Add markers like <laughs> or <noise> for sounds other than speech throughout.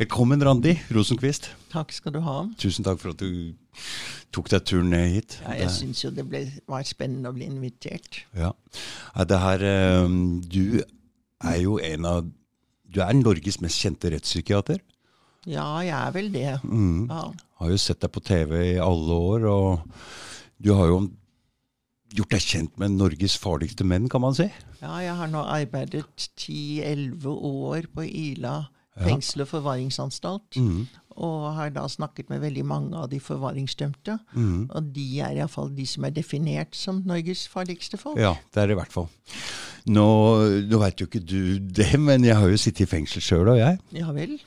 Velkommen, Randi Rosenquist. Takk skal du ha. Tusen takk for at du tok deg turen ned hit. Ja, jeg syns jo det ble, var spennende å bli invitert. Ja. Det her eh, Du er jo en av Du er Norges mest kjente rettspsykiater. Ja, jeg er vel det. Mm. Ja. Har jo sett deg på TV i alle år, og du har jo gjort deg kjent med Norges farligste menn, kan man si. Ja, jeg har nå arbeidet 10-11 år på Ila fengsel og forvaringsanstalt. Mm. Og har da snakket med veldig mange av de forvaringsdømte. Mm. Og de er iallfall de som er definert som Norges farligste folk. Ja, det er i hvert fall. Nå, nå veit jo ikke du det, men jeg har jo sittet i fengsel sjøl, og jeg. Ja vel?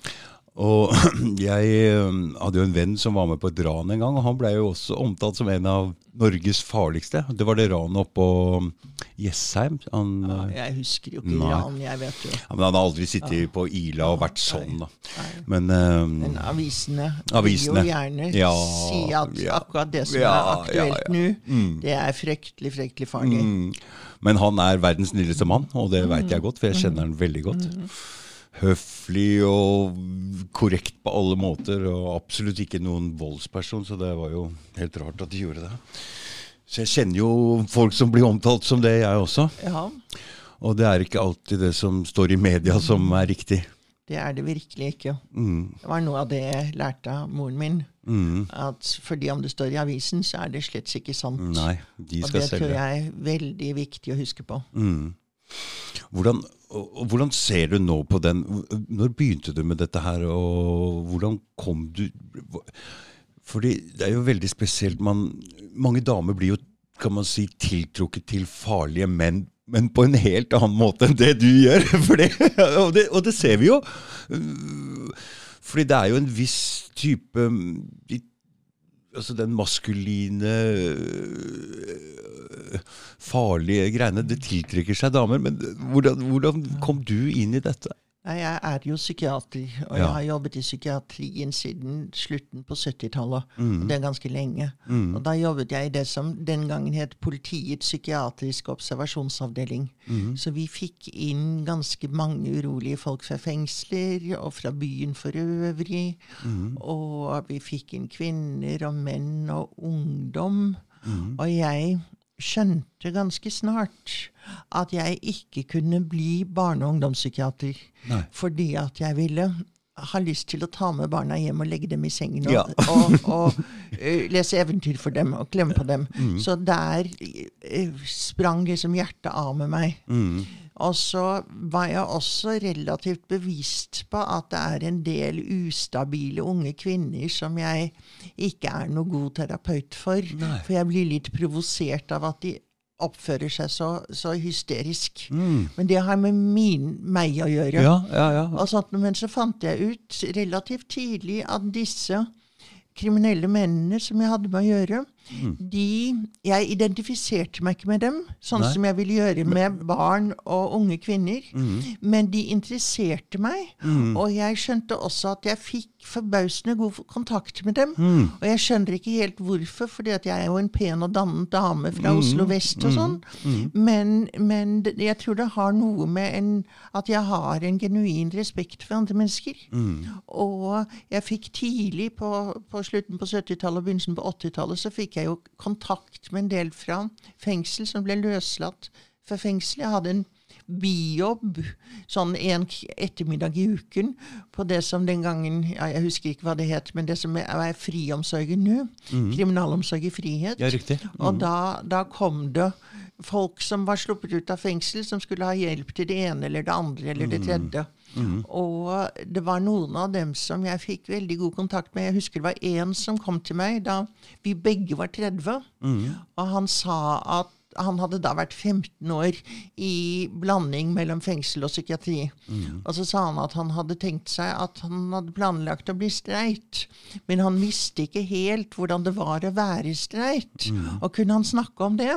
Og <clears throat> jeg um, hadde jo en venn som var med på et ran en gang, og han ble jo også omtalt som en av Norges farligste. Det var det ranet oppå um, Jessheim. Han, Ja, uh, jeg husker jo ikke Nei. ran, jeg vet jo. ja, men han har aldri sittet på Ila og vært sånn, da. Nei. Men, um, Men avisene, Avisene. vil jo gjerne Ja, si at ja. akkurat det som Ja, er aktuelt ja, ja. nå, Mm. det er fryktelig, fryktelig farlig. mm, men han er verdens snilleste mann, og det veit jeg godt, for jeg kjenner han veldig godt. Høflig og korrekt på alle måter, og absolutt ikke noen voldsperson, så det var jo helt rart at de gjorde det. Så jeg kjenner jo folk som blir omtalt som det, jeg også. Ja, Og det er ikke alltid det som står i media som er riktig. det er det virkelig ikke. Mm, Det var noe av det jeg lærte av moren min. mm, At fordi om det står i avisen, så er det slett ikke sant. nei, de og det det tror jeg er veldig viktig å huske på. Mm. Hvordan, hvordan ser du nå på den Når begynte du med dette her, og hvordan kom du Fordi det er jo veldig spesielt man, Mange damer blir jo, kan man si, tiltrukket til farlige menn, men på en helt annen måte enn det du gjør. <laughs> Det, og, det, og det ser vi jo. Fordi det er jo en viss type Altså den maskuline øh, farlige greiene. Det tiltrekker seg damer. Men hvordan, hvordan kom du inn i dette? Nei, Jeg er jo psykiater, og Ja. jeg har jobbet i psykiatrien siden slutten på 70-tallet. Mm. Det er ganske lenge. Mm. Og da jobbet jeg i det som den gangen het Politiets psykiatriske observasjonsavdeling. Mm. Så vi fikk inn ganske mange urolige folk fra fengsler og fra byen for øvrig. Mm. Og vi fikk inn kvinner og menn og ungdom. Mm. Og jeg skjønte ganske snart at jeg ikke kunne bli barne- og ungdomspsykiater. Nei. Fordi at jeg ville ha lyst til å ta med barna hjem og legge dem i sengen og, Ja. og, og eh, lese eventyr for dem og klemme på dem. Mm. Så der sprang liksom hjertet av med meg. Mm. Og så var jeg også relativt bevisst på at det er en del ustabile unge kvinner som jeg ikke er noe god terapeut for. Nei. For jeg blir litt provosert av at de oppfører seg så, så hysterisk. Mm. Men det har med min, meg å gjøre. Ja, ja, ja. Men så fant jeg ut relativt tidlig at disse kriminelle mennene som jeg hadde med å gjøre, de Jeg identifiserte meg ikke med dem, sånn Nei. som jeg ville gjøre med barn og unge kvinner. Mm. Men de interesserte meg, Mm. og jeg skjønte også at jeg fikk forbausende god kontakt med dem. Mm. Og jeg skjønner ikke helt hvorfor, fordi at jeg er jo en pen og dannet dame fra Mm. Oslo vest og sånn. Men, men jeg tror det har noe med en, at jeg har en genuin respekt for andre mennesker. Mm. Og jeg fikk tidlig, på, på slutten på 70-tallet og begynnelsen på 80-tallet, så fikk jeg jo kontakt med en del fra fengsel som ble løslatt fra fengsel. Jeg hadde en bijobb sånn en ettermiddag i uken på det som den gangen ja, Jeg husker ikke hva det het, men det som er, er friomsorgen nå. Kriminalomsorg i frihet. Ja, riktig. Og da, da kom det folk som var sluppet ut av fengsel, som skulle ha hjelp til det ene eller det andre eller det tredje. Og det var noen av dem som jeg fikk veldig god kontakt med. Jeg husker det var én som kom til meg da vi begge var 30, og han sa at han hadde da vært 15 år i blanding mellom fengsel og psykiatri. Og så sa han at han hadde tenkt seg at han hadde planlagt å bli streit, men han visste ikke helt hvordan det var å være streit. Og kunne han snakke om det?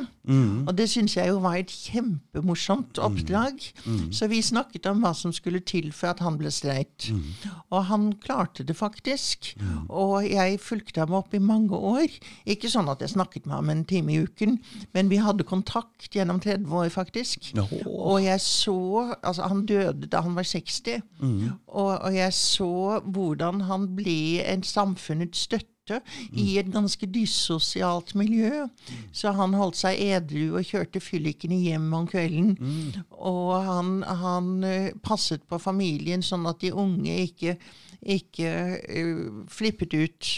Og det syns jeg jo var et kjempemorsomt oppdrag. Så vi snakket om hva som skulle til for at han ble streit. Og han klarte det faktisk. Og jeg fulgte ham opp i mange år. Ikke sånn at jeg snakket med ham en time i uken, men vi hadde kontakt gjennom 30 år, faktisk. Ja. Og jeg så Altså, han døde da han var 60. Og, og jeg så hvordan han ble en samfunnets støtte i et ganske dyssosialt miljø. Så han holdt seg edru og kjørte fyllikene hjem om kvelden. Og han, han eh, passet på familien sånn at de unge ikke ikke uh, flippet ut.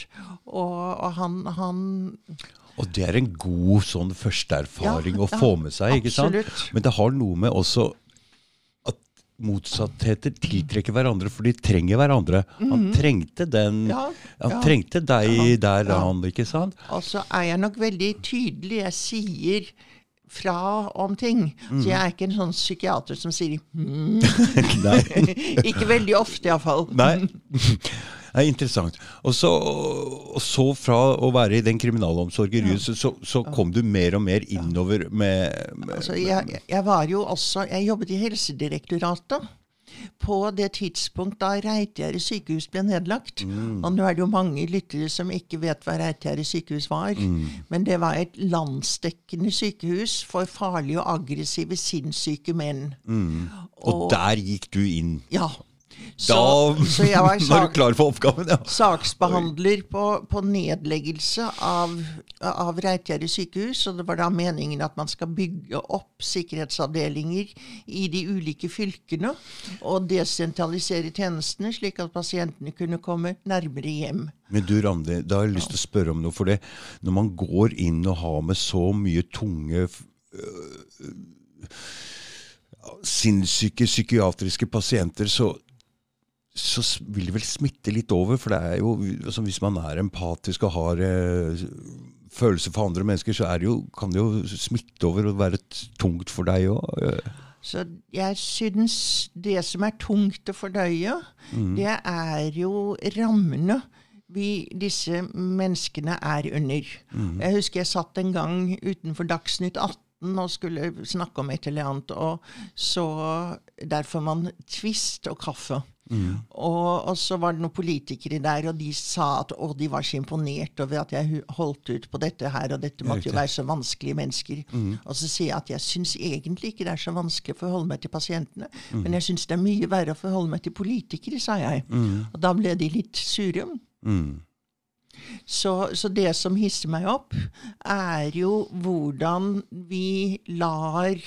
Og, og han, han Og det er en god sånn førsteerfaring Ja, å få med seg. ikke sant? absolutt. Men det har noe med også at motsattheter tiltrekker hverandre, for de trenger hverandre. Han trengte den Mhm. Ja, Han ja. trengte deg der, han, ikke sant? Og så er jeg nok veldig tydelig. Jeg sier fra om ting. Mm. Så jeg er ikke en sånn psykiater som sier <laughs> mm. <laughs> Ikke veldig ofte, iallfall. Nei. <laughs> Det er interessant. Og så, og så fra å være i den kriminalomsorgen, ja. så, så kom du mer og mer innover med, med Altså, jeg, jeg var jo også Jeg jobbet i Helsedirektoratet. På det tidspunkt da Reitgjerde sykehus ble nedlagt. Og nå er det jo mange lyttere som ikke vet hva Reitgjerde sykehus var. Men det var et landsdekkende sykehus for farlige og aggressive sinnssyke menn. Og der gikk du inn. Ja. Så, Da så var <laughs> var du klar for oppgaven, ja. saksbehandler på, på nedleggelse av, av Reitgjerde sykehus. Og det var da meningen at man skal bygge opp sikkerhetsavdelinger i de ulike fylkene. Og desentralisere tjenestene, slik at pasientene kunne komme nærmere hjem. Men du Randi, da har jeg lyst til å spørre om noe. For det, når man går inn og har med så mye tunge øh, sinnssyke psykiatriske pasienter, så, så vil det vel smitte litt over. For det er jo, altså hvis man er empatisk og har eh, følelser for andre mennesker, så er det jo, kan det jo smitte over og være tungt for deg òg. Så jeg syns det som er tungt å fordøye, det er jo rammene vi, disse menneskene er under. Jeg husker jeg satt en gang utenfor Dagsnytt 18 og skulle snakke om et eller annet, og så derfor man tvist og kaffe. Og, og så var det noen politikere der, og de sa at å, de var så imponert over at jeg holdt ut på dette her, og dette måtte jo være så vanskelige mennesker. Og så sier jeg at jeg syns egentlig ikke det er så vanskelig å forholde meg til pasientene, men jeg syns det er mye verre å forholde meg til politikere, sa jeg. Og da ble de litt sure. Så, så det som hisser meg opp, er jo hvordan vi lar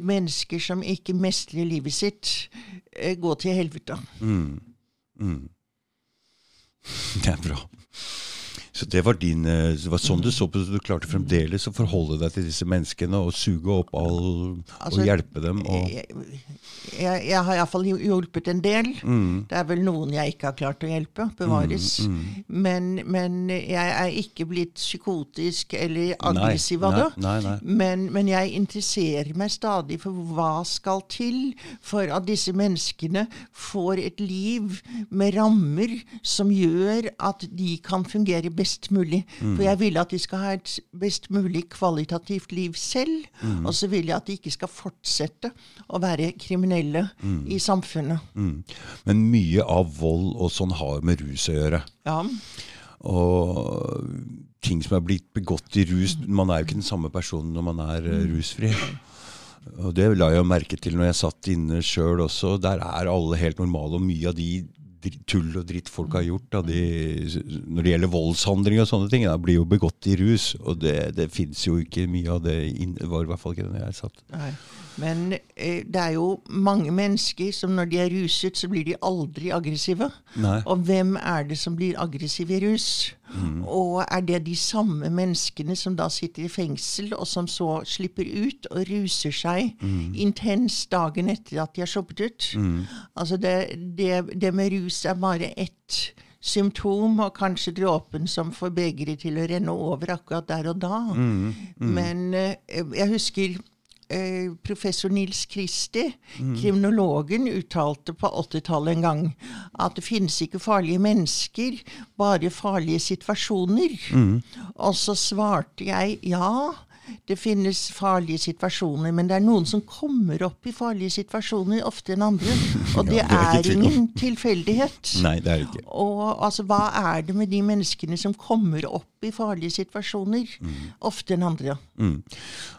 mennesker som ikke mestrer livet sitt, eh, gå til helvete. Det er bra. Så det var din eh, Det var sånn du så på det. Du klarte fremdeles å forholde deg til disse menneskene og suge opp all Altså, Og hjelpe dem. Og, Jeg, jeg, jeg har iallfall hjulpet en del. Det er vel noen jeg ikke har klart å hjelpe. Bevares. Men, men jeg er ikke blitt psykotisk eller aggressiv av det. Men, men jeg interesserer meg stadig for hva skal til for at disse menneskene får et liv med rammer som gjør at de kan fungere best mulig. For jeg vil at de skal ha et best mulig kvalitativt liv selv. Og så vil jeg at de ikke skal fortsette å være kriminelle i samfunnet. mm. Men mye av vold og sånn har med rus å gjøre. Ja. Og ting som er blitt begått i rus Man er jo ikke den samme personen når man er eh, rusfri. Og det la jeg merke til når jeg satt inne sjøl også. Der er alle helt normale, og mye av de tull og dritt folk har gjort, da, de, når det gjelder voldshandlinger og sånne ting, da, blir jo begått i rus. Og det, det fins jo ikke mye av det. Det var i hvert fall ikke det når jeg satt. Nei. Men eh, det er jo mange mennesker som når de er ruset, så blir de aldri aggressive. Nei. Og hvem er det som blir aggressiv i rus? Og er det de samme menneskene som da sitter i fengsel, og som så slipper ut og ruser seg intenst dagen etter at de har shoppet ut? Altså det, det, det med rus er bare ett symptom, og kanskje dråpen som får begeret til å renne over akkurat der og da. Men eh, jeg husker eh, professor Nils Kristi, kriminologen, uttalte på 80-tallet en gang at det finnes ikke farlige mennesker, bare farlige situasjoner. Og så svarte jeg ja, det finnes farlige situasjoner, men det er noen som kommer opp i farlige situasjoner ofte enn andre. Og det, Ja, det er er ingen tilfeldighet. Nei, det er ikke. Og altså, hva er det med de menneskene som kommer opp i farlige situasjoner ofte enn andre? Mm.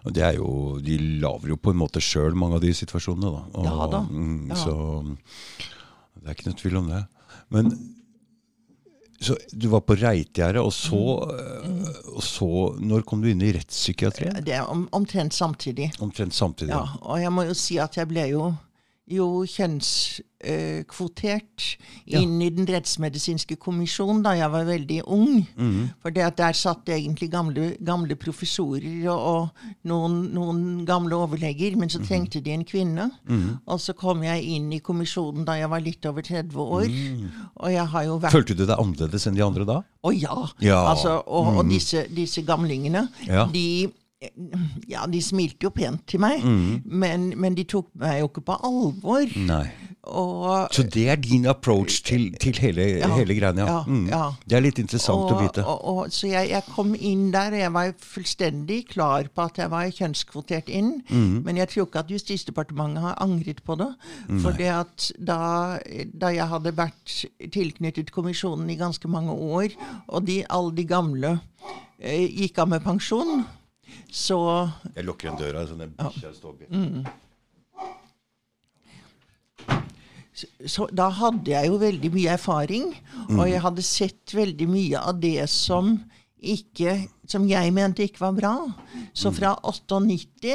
Og det er jo, De lager jo på en måte sjøl mange av de situasjonene. da. Og, Ja da, Mm, ja. Så det er ikke noe tvil om det. Men så du var på Reitgjerdet, og så, Mm. øh, og så Når kom du inn i rettspsykiatrien? Det er om, omtrent samtidig. Omtrent samtidig. Ja, og jeg må jo si at jeg ble jo, jo kjønnskvotert Ja. inn i den rettsmedisinske kommisjonen da jeg var veldig ung. Mm. For der satt egentlig gamle, gamle professorer og, og noen, noen gamle overleger, men Mhm. så trengte de en kvinne. Og så kom jeg inn i kommisjonen da jeg var litt over 30 år. Mm. Og jeg har jo vært Følte du deg annerledes enn de andre da? Å ja. Ja. Mm. Altså, og, og disse, disse gamlingene, Ja. de ja, de smilte jo pent til meg, Mm. men, men de tok meg jo ikke på alvor. Og, Så det er din approach til, til hele, Ja, hele greiene? ja, Mm. ja. Det er litt interessant å vite. og, og, så jeg, jeg kom inn der, og jeg var fullstendig klar på at jeg var kjønnskvotert inn. Mm. Men jeg tror ikke at Justisdepartementet har angret på det. For da, da jeg hadde vært tilknyttet kommisjonen i ganske mange år, og de, alle de gamle eh, gikk av med pensjon, så Jeg lukker igjen døra, sånn en bikkje står Mm. så da hadde jeg jo veldig mye erfaring, og jeg hadde sett veldig mye av det som ikke Som jeg mente ikke var bra. Så fra 98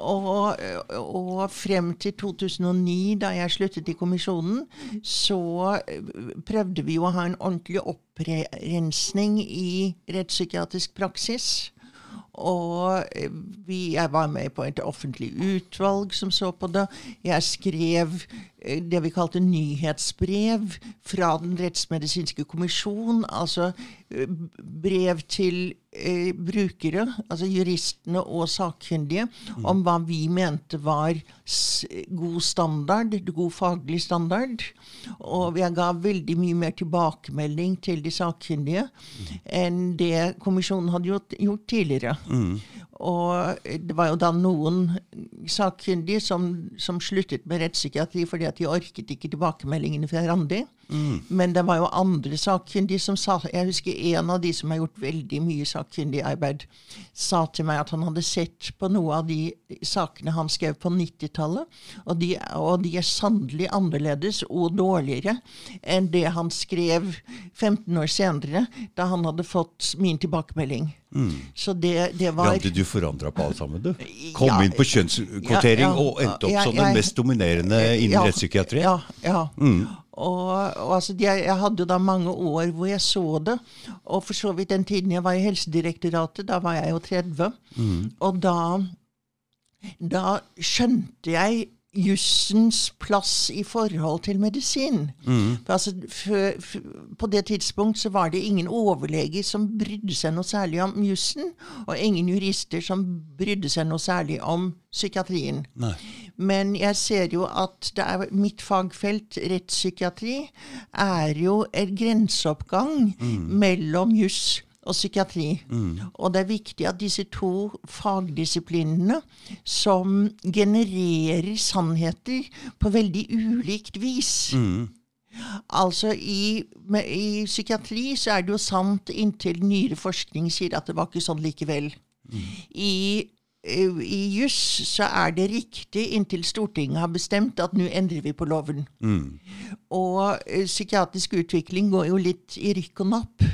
og, og frem til 2009, da jeg sluttet i kommisjonen, så eh, prøvde vi å ha en ordentlig opprensning i rettspsykiatrisk praksis. Og eh, vi, jeg var med på et offentlig utvalg som så på det. Jeg skrev eh, det vi kalte nyhetsbrev fra Den rettsmedisinske kommisjon. Altså eh, brev til eh, brukere, altså juristene og sakkyndige, om hva vi mente var god standard, god faglig standard. Og jeg ga veldig mye mer tilbakemelding til de sakkyndige enn det kommisjonen hadde gjort, gjort tidligere. Og det var jo da noen sakkyndige som, som sluttet med rettspsykiatri fordi at de orket ikke tilbakemeldingene fra Randi. Men det var jo andre sakkyndige som sa Jeg husker en av de som har gjort veldig mye sakkyndig arbeid, sa til meg at han hadde sett på noe av de sakene han skrev på 90-tallet, og, de- og de er sannelig annerledes og dårligere enn det han skrev 15 år senere, da han hadde fått min tilbakemelding. Så det, det var Hadde du forandra på alt sammen, du? Kom Ja. inn på kjønnskvotering Ja, ja. og endte opp Ja, som den mest dominerende innen Ja, rettspsykiatrien? Ja. ja. Og, og altså, jeg, jeg hadde jo da mange år hvor jeg så det. Og for så vidt den tiden jeg var i Helsedirektoratet, da var jeg jo 30. Og da, da skjønte jeg jussens plass i forhold til medisin. For altså, på det tidspunkt så var det ingen overleger som brydde seg noe særlig om jussen, og ingen jurister som brydde seg noe særlig om psykiatrien. Nei. Men jeg ser jo at det er mitt fagfelt, rettspsykiatri, er jo en grenseoppgang mellom juss og psykiatri. Og det er viktig at disse to fagdisiplinene, som genererer sannheter på veldig ulikt vis Altså i, med, I psykiatri så er det jo sant inntil nyere forskning sier at det var ikke sånn likevel. I, eh, I juss så er det riktig inntil Stortinget har bestemt at nå endrer vi på loven. Og eh, psykiatrisk utvikling går jo litt i rykk og napp.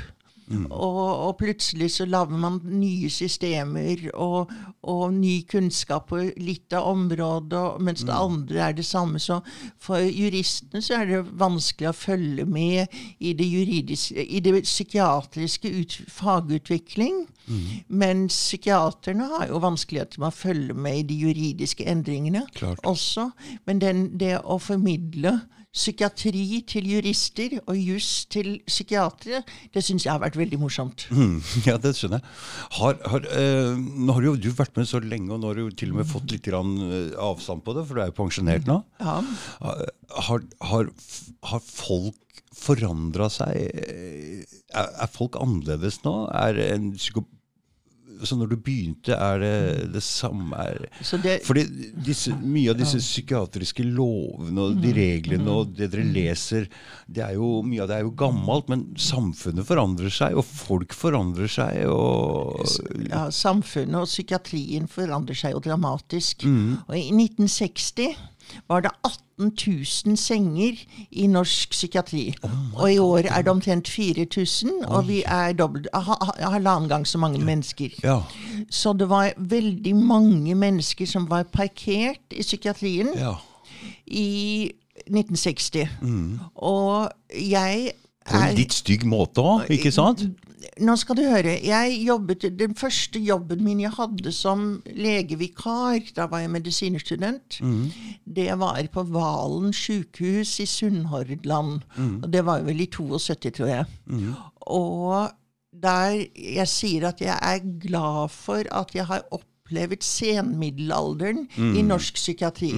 Og, og plutselig så lager man nye systemer og, og ny kunnskap på litt av området, mens det andre er det samme. Så for juristene så er det vanskelig å følge med i det, juridiske, i det psykiatriske ut, fagutvikling. men psykiaterne har jo vanskeligheter med å følge med i de juridiske endringene Klart. også. Men den, det å formidle psykiatri til jurister og juss til psykiatere, det syns jeg har vært veldig morsomt. Mm, <laughs> ja, det skjønner jeg. Har, har, eh, nå har jo du vært med så lenge, og nå har du til og med fått litt eh, avstand på det, for du er jo pensjonert nå. Ja. Har, har, har folk forandra seg? Er, er folk annerledes nå? Er en psyko så når du begynte, er det det samme er, det- Fordi disse, mye av disse psykiatriske lovene og Mm. de reglene og det dere leser, det er jo, mye av det er jo gammelt, men samfunnet forandrer seg, og folk forandrer seg, og ja, samfunnet og psykiatrien forandrer seg jo dramatisk. Mm. Og i 1960 var det 18 000 senger i norsk psykiatri. og i år er det omtrent 4000, og vi er halvannen gang så mange mennesker. Ja. Så det var veldig mange mennesker som var parkert i psykiatrien ja. i 1960. Mm. Og jeg På en litt stygg måte òg, ikke sant? Nå skal du høre. Jeg jobbet, Den første jobben min jeg hadde som legevikar, da var jeg medisinstudent, det var på Valen sykehus i Sunnhordland. Og det var vel i 72, tror jeg. Og der jeg sier at jeg er glad for at jeg har opplevd senmiddelalderen i norsk psykiatri.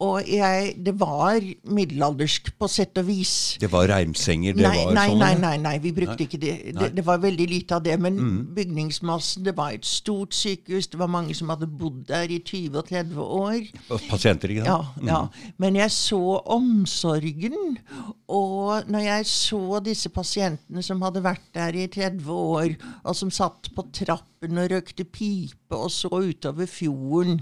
Og jeg, det var middelaldersk på sett og vis. Det var reimsenger, det Nei, var nei, sånn? nei, nei, nei, vi brukte ikke det. det. Det var veldig lite av det. Men bygningsmassen, det var et stort sykehus. Det var mange som hadde bodd der i 20 og 30 år. Pasienter, ikke Ja, sant? ja. Men jeg så omsorgen. Og når jeg så disse pasientene som hadde vært der i 30 år, og som satt på trappen og røkte pipe og så utover fjorden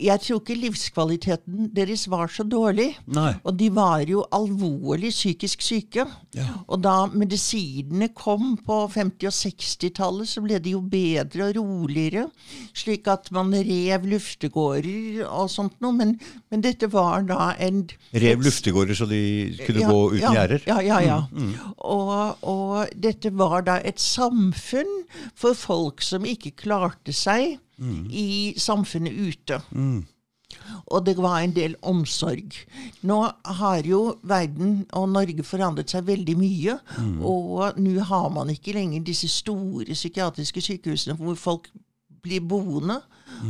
Jeg tror ikke livskvaliteten deres var så dårlig. Nei. Og de var jo alvorlig psykisk syke. Ja. Og da medisinene kom på 50- og 60-tallet, så ble de jo bedre og roligere. Slik at man rev luftegårder og sånt noe. Men, men dette var da en Rev luftegårder så de kunne gå uten ja, gjerder? Ja, ja, ja. Og, og dette var da et samfunn for folk som ikke klarte seg i samfunnet ute. Og det var en del omsorg. Nå har jo verden og Norge forandret seg veldig mye. Og nå har man ikke lenger disse store psykiatriske sykehusene hvor folk blir boende.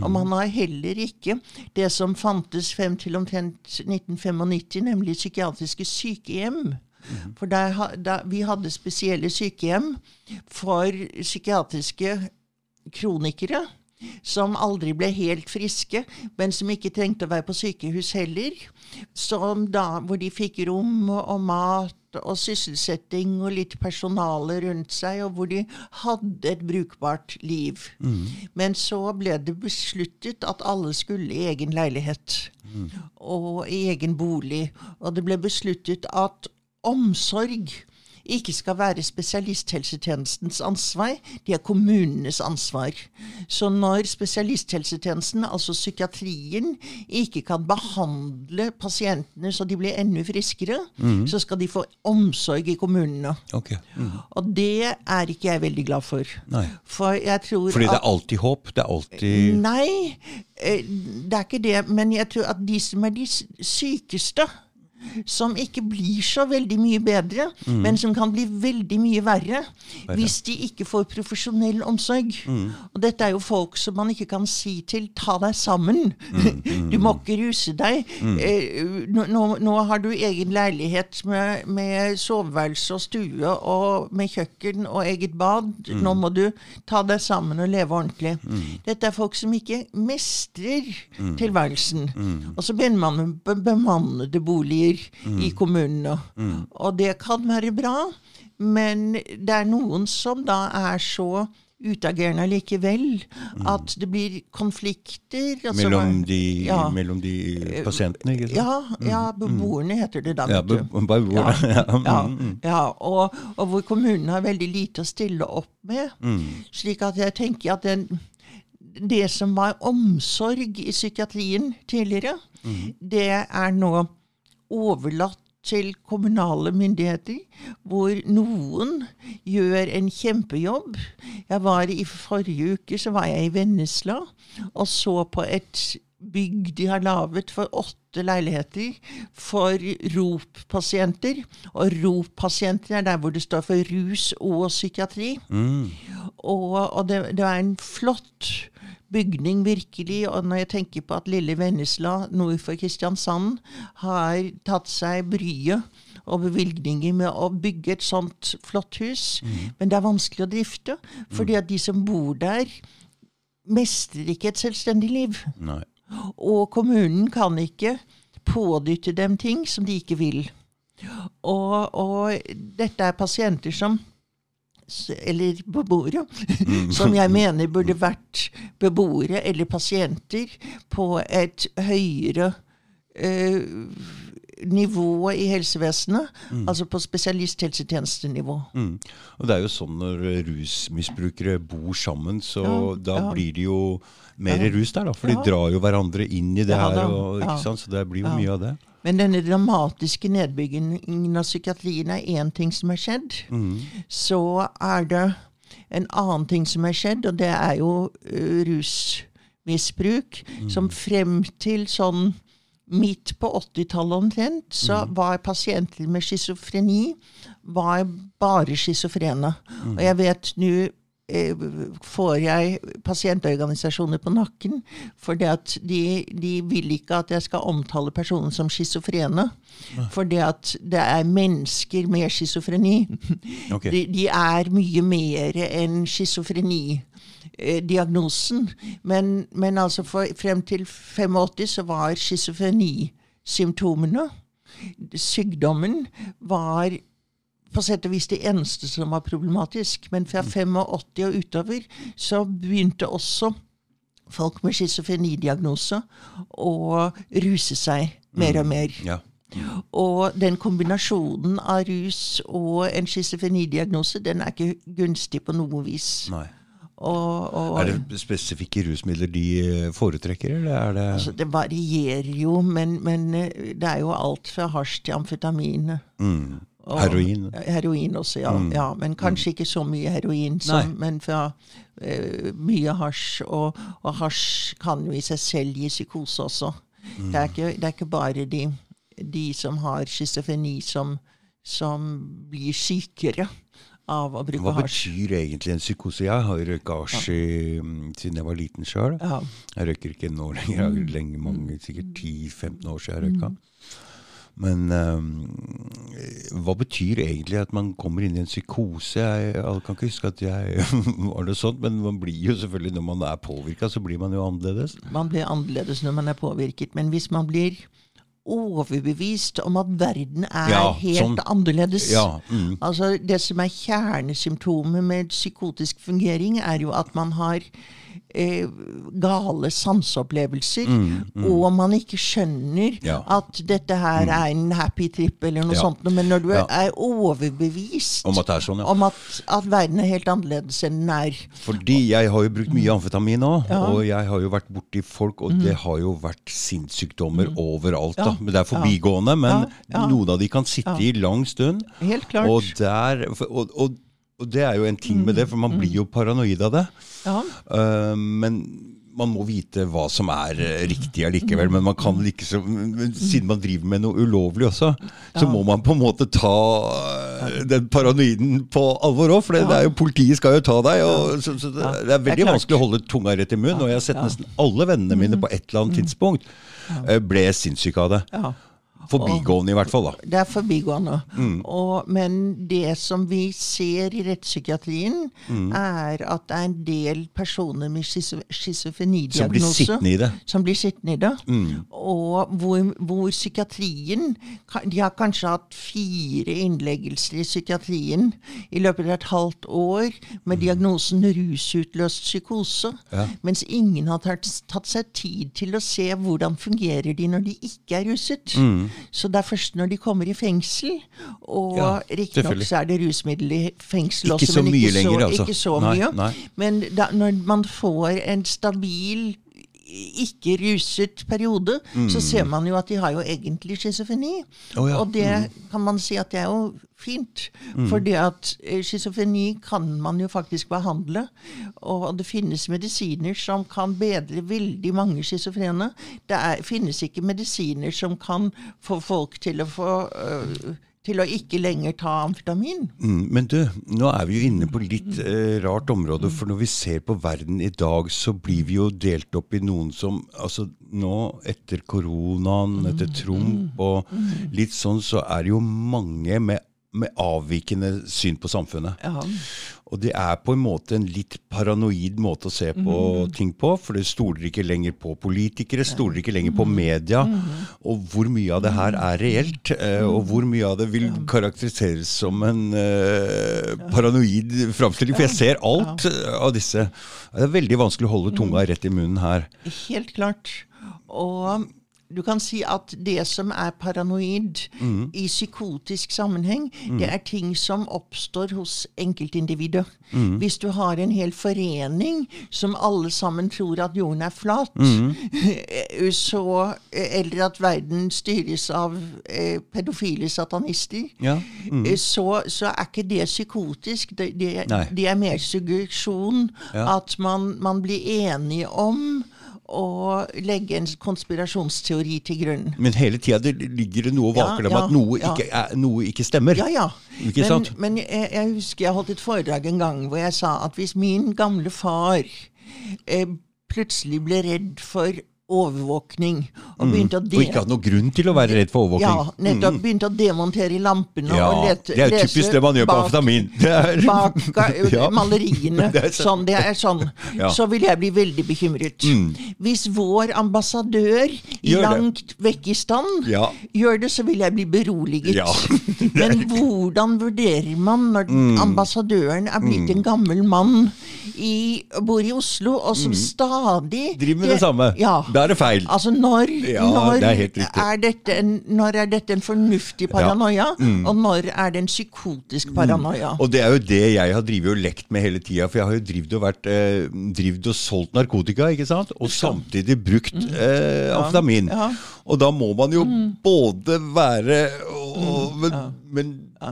Og man har heller ikke det som fantes frem til omtrent 1995, nemlig psykiatriske sykehjem. For der, der, vi hadde spesielle sykehjem for psykiatriske kronikere som aldri ble helt friske, men som ikke trengte å være på sykehus heller. Som da, hvor de fikk rom og mat og sysselsetting og litt personale rundt seg, og hvor de hadde et brukbart liv. Men så ble det besluttet at alle skulle i egen leilighet og i egen bolig. Og det ble besluttet at omsorg ikke skal være spesialisthelsetjenestens ansvar, de er kommunenes ansvar. Så når spesialisthelsetjenesten, altså psykiatrien, ikke kan behandle pasientene så de blir enda friskere, så skal de få omsorg i kommunene. Okay. Mm. Og det er ikke jeg veldig glad for. Nei. For jeg tror Fordi det er alltid håp? Det er alltid Nei, eh, det er ikke det. Men jeg tror at de som er de sykeste, som ikke blir så veldig mye bedre, men som kan bli veldig mye verre, hvis de ikke får profesjonell omsorg. Og dette er jo folk som man ikke kan si til 'ta deg sammen'. <laughs> Du må ikke ruse deg. Eh, nå, nå, nå har du egen leilighet med, med soveværelse og stue og med kjøkken og eget bad. Nå må du ta deg sammen og leve ordentlig. Dette er folk som ikke mestrer tilværelsen. Og så begynner man med bemannede boliger i kommunene. Og det kan være bra, men det er noen som da er så utagerende likevel at det blir konflikter. altså- mellom de, ja, mellom de pasientene, ikke sant? ja, ja, beboerne heter det da. Ja, beboerne be- <laughs> Ja, mm, og, og hvor kommunen har veldig lite å stille opp med. mm. Slik at jeg tenker at den, det som var omsorg i psykiatrien tidligere, det er nå overlatt til kommunale myndigheter, hvor noen gjør en kjempejobb. Jeg var I forrige uke så var jeg i Vennesla og så på et bygg de har laget for åtte leiligheter for ROP-pasienter. Og ROP-pasienter er der hvor det står for rus og psykiatri. Og, og det, det var en flott bygning, virkelig. Og når jeg tenker på at lille Vennesla nord for Kristiansand har tatt seg bryet og bevilgninger med å bygge et sånt flott hus, Mm. men det er vanskelig å drifte. Fordi at de som bor der, mestrer ikke et selvstendig liv. Nei. Og kommunen kan ikke pådytte dem ting som de ikke vil. Og, og dette er pasienter som eller beboere, <laughs> som jeg mener <laughs> burde vært beboere eller pasienter på et høyere eh, nivå i helsevesenet, altså på spesialisthelsetjenestenivå. Mm. Og det er jo sånn når rusmisbrukere bor sammen, så Ja, da ja. blir det jo mer Ja. rus der, da. For de drar jo hverandre inn i det her, og, så det blir jo mye av det. Men denne dramatiske nedbyggingen av psykiatrien er én ting som har skjedd. Mm. Så er det en annen ting som har skjedd, og det er jo uh, rusmisbruk. Som frem til sånn midt på 80-tallet omtrent, så var pasienter med schizofreni var bare schizofrene. Og jeg vet nå eh, får jeg pasientorganisasjoner på nakken, fordi de, de vil ikke at jeg skal omtale personen som schizofrene. for at det er mennesker med schizofreni. Okay. De, de er mye mer enn schizofreni-diagnosen. Men, men altså for, frem til 85 så var schizofrenisymptomene, sykdommen, var på sett og vis det eneste som var problematisk. Men fra 85 og utover så begynte også folk med schizofrenidiagnose å ruse seg mer og mer. Ja. Og den kombinasjonen av rus og en schizofrenidiagnose, den er ikke gunstig på noe vis. Nei. Og, og, Er det spesifikke rusmidler de eh, foretrekker, eller er det altså, det varierer jo, men, men eh, det er jo alt fra hasj til amfetamin. mm. Og- Heroin? Heroin også, ja. ja men kanskje ikke så mye heroin, som, men fra uh, mye hasj. Og, og hasj kan jo i seg selv gi psykose også. Det, er ikke, det er ikke bare de, de som har schizofreni, som, som blir sykere av å bruke Hva betyr egentlig en psykose? Jeg har røyka hasj ja. siden jeg var liten sjøl. Ja. Jeg røyker ikke nå lenger. Jeg har lenge, mange, sikkert 10-15 år siden jeg røyka. Men um, hva betyr egentlig at man kommer inn i en psykose? Jeg, jeg kan ikke huske at jeg <laughs> var det sånt, men man blir jo selvfølgelig, når man er påvirka, så blir man jo annerledes. Man blir annerledes når man er påvirket, men hvis man blir overbevist om at verden er Ja, helt sånn. annerledes Ja, mm. Altså Det som er kjernesymptomet med psykotisk fungering, er jo at man har eh, gale sanseopplevelser, og man ikke skjønner Mm, Ja. Mm. at dette her er en happy trip eller noe Ja. sånt. Men når du Ja. er overbevist Om at sånn, om at, at verden er helt annerledes enn den er Fordi jeg har jo brukt mye amfetamin òg, og jeg har jo vært borti folk, og det har jo vært sinnssykdommer overalt. da. Men Det er forbigående, men noen av de kan sitte i lang stund. Helt klart. Og, der, og, og, og det er jo en ting med det, for man blir jo paranoid av det. Ja. Uh, men man må vite hva som er eh, riktig allikevel. Men man kan like så, siden man driver med noe ulovlig også, så må man på en måte ta eh, den paranoiden på alvor òg. For det, det er jo, politiet skal jo ta deg. Og, så, så det, det er Det er veldig vanskelig å holde tunga rett i munnen. Og jeg har sett nesten alle vennene mine på et eller annet tidspunkt ble sinnssyke av det. Forbigående, i hvert fall. da. Det er forbigående. Mm. Og, men det som vi ser i rettspsykiatrien, Mm. er at det er en del personer med schizofrenidiagnose Som blir sittende i det. som blir sittende i det. Mm. Og hvor, hvor psykiatrien De har kanskje hatt fire innleggelser i psykiatrien i løpet av et halvt år med diagnosen rusutløst psykose, Mm. Ja. mens ingen har tatt, tatt seg tid til å se hvordan fungerer de når de ikke er ruset. Mm. Så det er først når de kommer i fengsel, og Ja, riktignok så er det rusmiddel i fengsel Ikke også, så men ikke lenger, så, altså. ikke så Nei, mye. nei. Men da, når man får en stabil ikke ruset periode, så ser man jo at de har jo egentlig schizofreni. Oh, ja, Mm. Og det kan man si at det er jo fint. Fordi at eh, schizofreni kan man jo faktisk behandle. Og det finnes medisiner som kan bedre veldig mange schizofrene. Det er, finnes ikke medisiner som kan få folk til å få øh, til å ikke lenger ta amfetamin. Mm, men du, nå er vi jo inne på litt eh, rart område. For når vi ser på verden i dag, så blir vi jo delt opp i noen som altså Nå, etter koronaen, etter Trump og litt sånn, så er det jo mange med, med avvikende syn på samfunnet. Ja. Og det er på en måte en litt paranoid måte å se på ting på. For det stoler ikke lenger på politikere, stoler ikke lenger på media. Og hvor mye av det her er reelt, eh, og hvor mye av det vil karakteriseres som en uh, paranoid framstilling. For jeg ser alt eh, av disse. Det er veldig vanskelig å holde tunga rett i munnen her. Helt klart. Og du kan si at det som er paranoid i psykotisk sammenheng, det er ting som oppstår hos enkeltindividet. Hvis du har en hel forening som alle sammen tror at jorden er flat, <laughs> så, eller at verden styres av eh, pedofile satanister, Ja. Mm. eh, så, så er ikke det psykotisk. Det, det, det er mer suggesjon. Ja. At man, man blir enige om å legge en konspirasjonsteori til grunn. Men hele tida ligger det noe og Ja, dem om ja, at noe, ja. ikke, er, noe ikke stemmer. Ja, ja. Ikke men, sant? men jeg, jeg husker jeg holdt et foredrag en gang hvor jeg sa at hvis min gamle far eh, plutselig ble redd for overvåkning og Mm. Og ikke hadde noen grunn til å være redd for overvåkning. ja, nettopp. nettopp begynte å demontere i lampene Ja, og lete, det er jo typisk det man gjør på bak- amfetamin. <laughs> Det er- Bak eh, <laughs> <laughs> Ja. maleriene. Det er sånn, det er sånn. Ja. Mm. Så vil jeg bli veldig bekymret. Hvis vår ambassadør i Gjør det. langt vekk i stand gjør det, så vil jeg bli beroliget. Men hvordan vurderer man når Mm. ambassadøren er blitt en gammel mann i, bor i Oslo, og som stadig Mm. Driver med det samme. Ja. Da er det feil. Altså, når, Ja, når, det er er dette en, når er dette en fornuftig paranoia, og når er det en psykotisk paranoia? Og det er jo det jeg har drivet og lekt med hele tida. For jeg har jo drivet og, vært, eh, drivet og solgt narkotika, ikke sant? Og samtidig brukt eh, amfetamin. Ja. Og da må man jo både være og, Men, men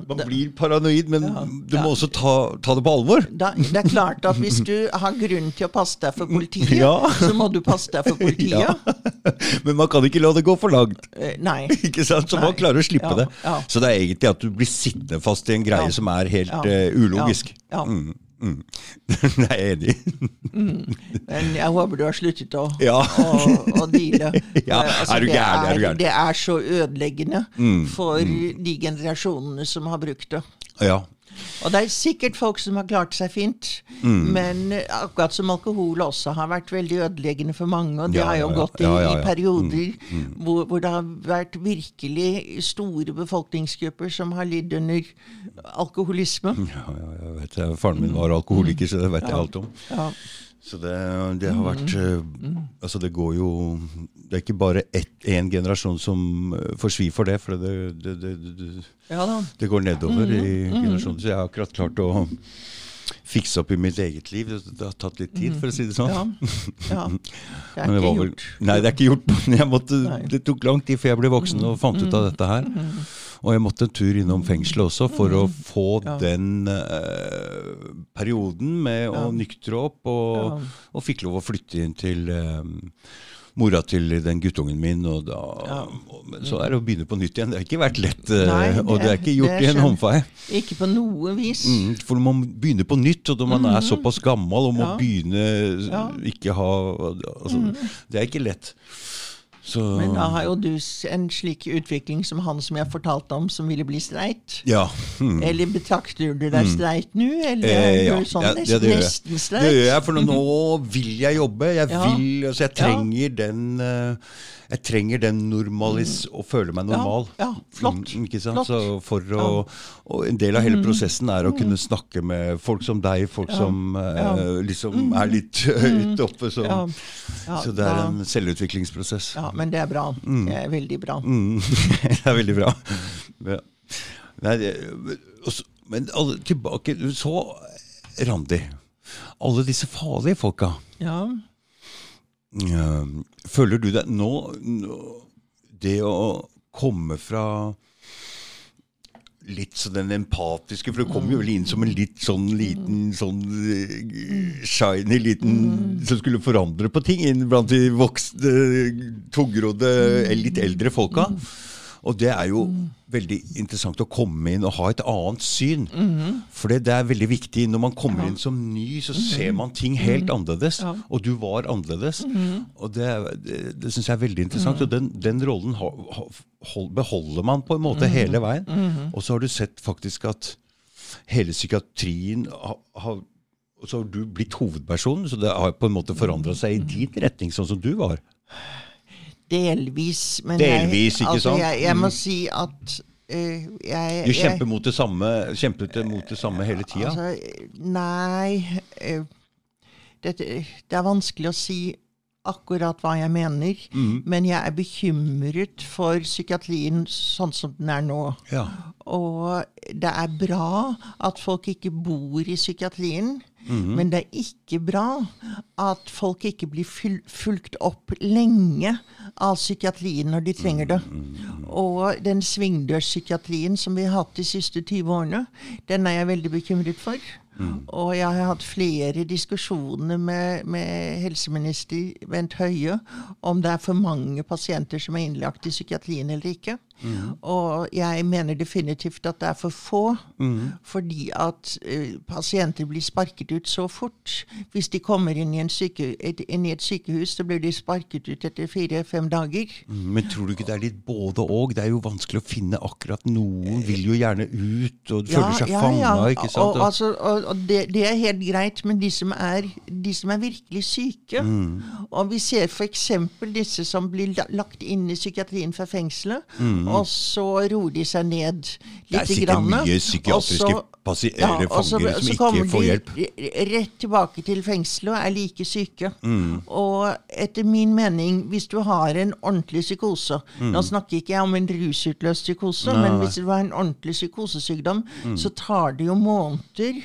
man blir paranoid, men du må også ta, ta det på alvor. Da, det er klart at hvis du har grunn til å passe deg for <laughs> politiet, Ja. så må du passe deg for <laughs> politiet. Ja. <laughs> Men man kan ikke la det gå for langt. Eh, Nei. Ikke sant? Så man klarer å slippe Ja, det. ja. Så det er egentlig at du blir sittende fast i en greie Ja. som er helt Ja. eh, ulogisk. Ja. Ja. Mm, <laughs> mm. det er jeg enig i. Men jeg håper du har sluttet å, Ja. å, å deale. <laughs> Ja, altså, er du det gæren, er. Det er så ødeleggende Mm, for de generasjonene som har brukt det. Ja. Og det er sikkert folk som har klart seg fint, Mm. men eh, akkurat som alkohol også har vært veldig ødeleggende for mange. Og det Ja, har jo ja, gått i, Ja, i mm, perioder Hvor, hvor det har vært virkelig store befolkningsgrupper som har lidd under alkoholisme. Ja, ja, jeg vet det. Faren min var alkoholiker, så det vet jeg alt om. Ja. Så det, det har vært eh, Altså, det går jo Det er ikke bare én generasjon som eh, får svi for det, for det, det, det, går nedover i generasjonen. Så jeg har akkurat klart å fikse opp i mitt eget liv. Det, har tatt litt tid, for å si det sånn. Ja. <laughs> ja. Det er Men det ikke gjort. Nei, det er ikke gjort. <laughs> Jeg måtte, det tok lang tid før jeg ble voksen og fant ut av dette her. Og jeg måtte en tur innom fengselet også for å få Ja. den eh, perioden med å nyktre opp, og, og fikk lov å flytte inn til eh, mora til den guttungen min. Og da, og, så er det å begynne på nytt igjen. Det har ikke vært lett, Nei, det, <laughs> og det er ikke gjort i en håndfei. Ikke på noe vis. Mm, for man begynner på nytt, og når man er såpass gammel og må Ja. begynne Ja. ikke ha altså, Det er ikke lett. Så Men da har jo du en slik utvikling som han som jeg fortalte om, som ville bli streit. Ja. Hmm. Eller betrakter du deg streit nå, eller Eh, er du sånn ja, det, det gjør jeg. Det gjør jeg, for nå, nå vil jeg jobbe. Jeg Ja. vil, altså jeg Ja. trenger den eh, Jeg trenger den normalis å føle meg normal. Ja, ja, flott. Mm, ikke sant? Flott. Så for å, og en del av hele prosessen er å kunne snakke med folk som deg, folk som eh, Ja. liksom er litt høyt oppe. Så, Ja. Ja, så det er en selvutviklingsprosess. Ja, men det er bra. Det er veldig bra. Mm. <laughs> det er veldig bra. Ja. Nei, det, også, men alle, tilbake Så, Randi. Alle disse farlige folka. Ja. Eh, føler du deg nå, nå Det å komme fra litt sånn den empatiske For det kommer jo vel inn som en litt sånn liten sånn eh, shiny liten Som skulle forandre på ting blant de voksne, tungrodde, litt eldre folka. Og det er jo veldig interessant å komme inn og ha et annet syn. For det, er veldig viktig. Når man kommer inn som ny, så ser man ting helt annerledes. Og du var annerledes. Og det, det, det syns jeg er veldig interessant. Og den, den rollen ha, ha, hold, beholder man på en måte hele veien. Og så har du sett faktisk at hele psykiatrien har, ha, så har du blitt hovedpersonen, så det har på en måte forandra seg i din retning, sånn som du var. Delvis. Men Delvis, jeg, ikke altså, sant? Jeg, jeg må Mm. si at Uh, jeg Du kjemper mot det samme, kjempet mot det samme hele tida. Altså, nei uh, det, Det er vanskelig å si akkurat hva jeg mener. Mm. Men jeg er bekymret for psykiatrien sånn som den er nå. ja. Og det er bra at folk ikke bor i psykiatrien. Men det er ikke bra at folk ikke blir fulgt opp lenge av psykiatrien når de trenger det. Og den svingdørspsykiatrien som vi har hatt de siste 20 årene, den er jeg veldig bekymret for. Og jeg har hatt flere diskusjoner med, med helseminister Bent Høie om det er for mange pasienter som er innlagt i psykiatrien eller ikke. Og jeg mener definitivt at det er for få, fordi at uh, pasienter blir sparket ut så fort. Hvis de kommer inn i, en syke, et, inn i et sykehus, så blir de sparket ut etter fire-fem dager. Men tror du ikke det er litt både og? Det er jo vanskelig å finne akkurat Noen vil jo gjerne ut og føler seg fanga, ikke sant? Og, altså, og, og det, det er helt greit, men de som er, de som er virkelig syke Mm. Og vi ser f.eks. disse som blir lagt inn i psykiatrien fra fengselet, og så roer de seg ned litt. Det er sikkert grann. mye psykiatriske så- ja, så- fanger så som ikke får de kommer de Rett tilbake til fengselet og er like syke. Mm. Og etter min mening, hvis du har en ordentlig psykose Nå snakker ikke jeg om en rusutløst psykose, Mm. Nei, men hvis du har en ordentlig psykosesykdom, Mm. så tar det jo måneder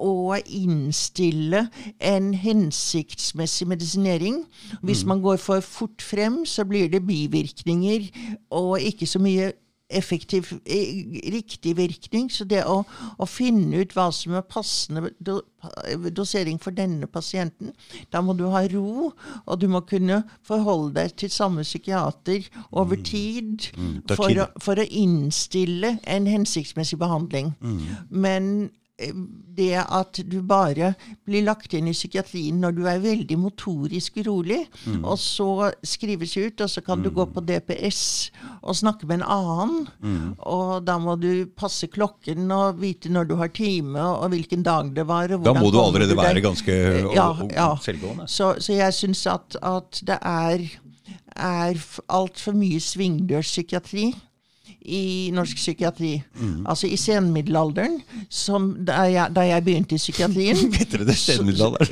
å innstille en hensiktsmessig medisinering. Hvis Mm. man går for fort frem, så blir det bivirkninger og ikke så mye effektiv, eh, riktig virkning. Så det å, å finne ut hva som er passende do, dosering for denne pasienten, da må du ha ro, og du må kunne forholde deg til samme psykiater over tid tar for, å, for å innstille en hensiktsmessig behandling. Men eh, det at du bare blir lagt inn i psykiatrien når du er veldig motorisk urolig, og så skrives ut, og så kan du gå på DPS og snakke med en annen, og da må du passe klokken og vite når du har time, og hvilken dag det var. Da må du allerede du være ganske og, og, ja. selvgående. Så, så jeg syns at, at det er, er altfor mye svingdørspsykiatri i norsk psykiatri. Mm. Altså i senmiddelalderen, som da jeg, da jeg begynte i psykiatrien <laughs> så-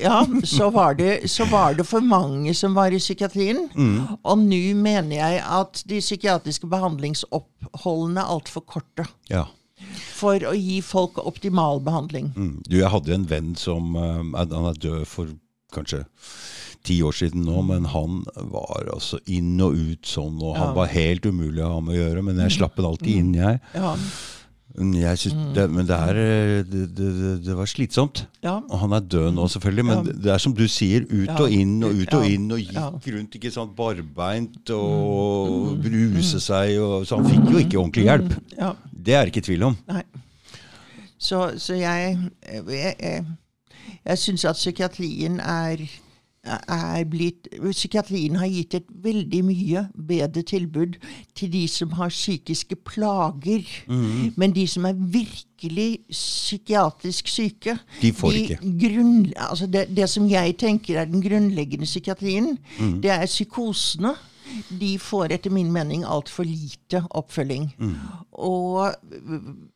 Ja, så var, det, så var det for mange som var i psykiatrien. Mm. Og nå mener jeg at de psykiatriske behandlingsoppholdene er altfor korte. Ja. For å gi folk optimal behandling. Mm. Du, jeg hadde en venn som er- Han er død for kanskje ti år siden nå, men han var altså inn og ut sånn, og han Ja. var helt umulig å ha med å gjøre. Men jeg slapp han alltid inn, jeg. Ja, Jeg synes det, men det, er, eh, det, det, var slitsomt. ja. Og han er død nå, selvfølgelig, men det er som du sier, ut og inn og ut og inn, og gikk rundt ikke sant, barbeint og bruse seg, og, så han fikk jo ikke ordentlig hjelp. ja. Det er det ikke tvil om. Nei. Så, så jeg Jeg, jeg, jeg syns at psykiatrien er, er blitt Psykiatrien har gitt et veldig mye bedre tilbud til de som har psykiske plager. Mm. Men de som er virkelig psykiatrisk syke De får de ikke. Grunn, altså det, det som jeg tenker er den grunnleggende psykiatrien, mm. det er psykosene. De får etter min mening altfor lite oppfølging. Mm. Og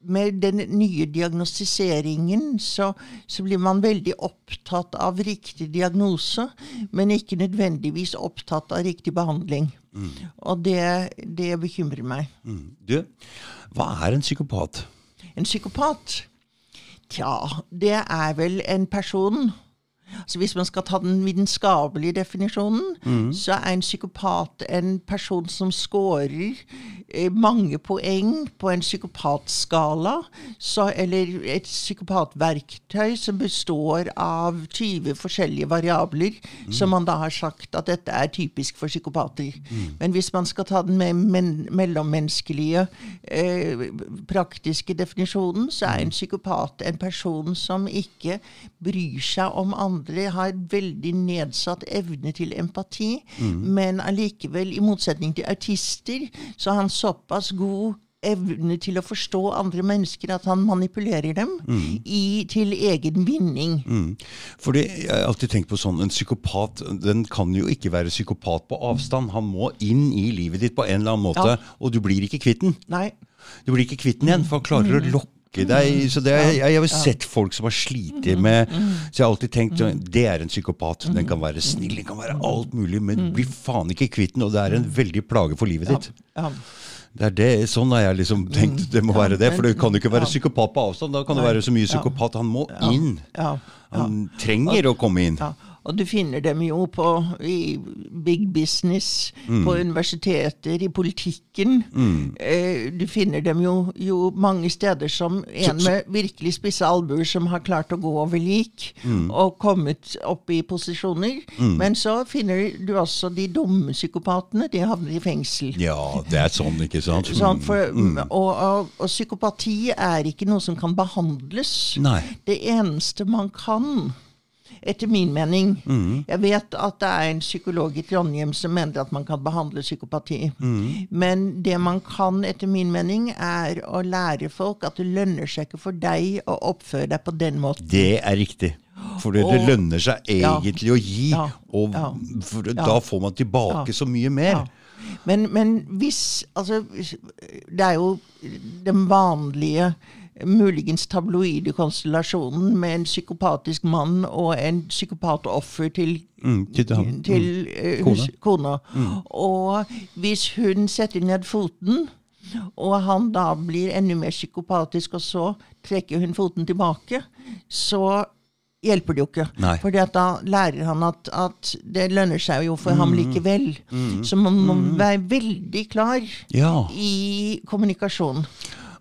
med den nye diagnostiseringen så, så blir man veldig opptatt av riktig diagnose, men ikke nødvendigvis opptatt av riktig behandling. Og det, det bekymrer meg. Mm. Du, hva er en psykopat? En psykopat, tja, det er vel en person Så hvis man skal ta den vitenskapelige definisjonen, Mm. så er en psykopat en person som scorer eh, mange poeng på en psykopatskala, så, eller et psykopatverktøy som består av 20 forskjellige variabler, som man da har sagt at dette er typisk for psykopater. Men hvis man skal ta den med men mellommenneskelige, eh, praktiske definisjonen, så er en psykopat en person som ikke bryr seg om andre, har veldig nedsatt evne til empati, men allikevel, i motsetning til artister, så har han såpass god evne til å forstå andre mennesker at han manipulerer dem i, til egen vinning. Mm. Fordi jeg har alltid tenkt på sånn, En psykopat den kan jo ikke være psykopat på avstand. Han må inn i livet ditt på en eller annen måte, Ja. og du blir ikke kvitt den. Du blir ikke kvitt den igjen, for han klarer å lokke deg. så det er, jeg, jeg har sett folk som har slitt med Så jeg har alltid tenkt sånn, det er en psykopat. Den kan være snill, den kan være alt mulig, men bli faen ikke kvitt den, og det er en veldig plage for livet ditt. Ja. Det er det, Sånn har jeg liksom tenkt det må være det. For det kan jo ikke være psykopat på avstand. Da kan det være så mye psykopat. Han må inn. Han trenger å komme inn. Og du finner dem jo på, i big business, på universiteter, i politikken. Eh, du finner dem jo, jo mange steder som en med virkelig spisse albuer som har klart å gå over lik og kommet opp i posisjoner. Men så finner du også de dumme psykopatene. De havner i fengsel. Ja, det er sånn, ikke sant? Sånn, for, og, og, og psykopati er ikke noe som kan behandles. Nei. Det eneste man kan, etter min mening Jeg vet at det er en psykolog i Trondheim som mener at man kan behandle psykopati. Men det man kan, etter min mening, er å lære folk at det lønner seg ikke for deg å oppføre deg på den måten. Det er riktig. For det, det lønner seg Ja. egentlig å gi, Ja. og Ja. for Ja. da får man tilbake Ja. så mye mer. Ja. Men, men hvis Altså, det er jo den vanlige Muligens tabloide konstellasjonen med en psykopatisk mann og en psykopatoffer til, Mm, til til eh, Kona. hus- kona. Og hvis hun setter ned foten, og han da blir enda mer psykopatisk, og så trekker hun foten tilbake, så hjelper det jo ikke. Nei. For da lærer han at, at det lønner seg jo for ham likevel. Så man må være veldig klar Ja. i kommunikasjon.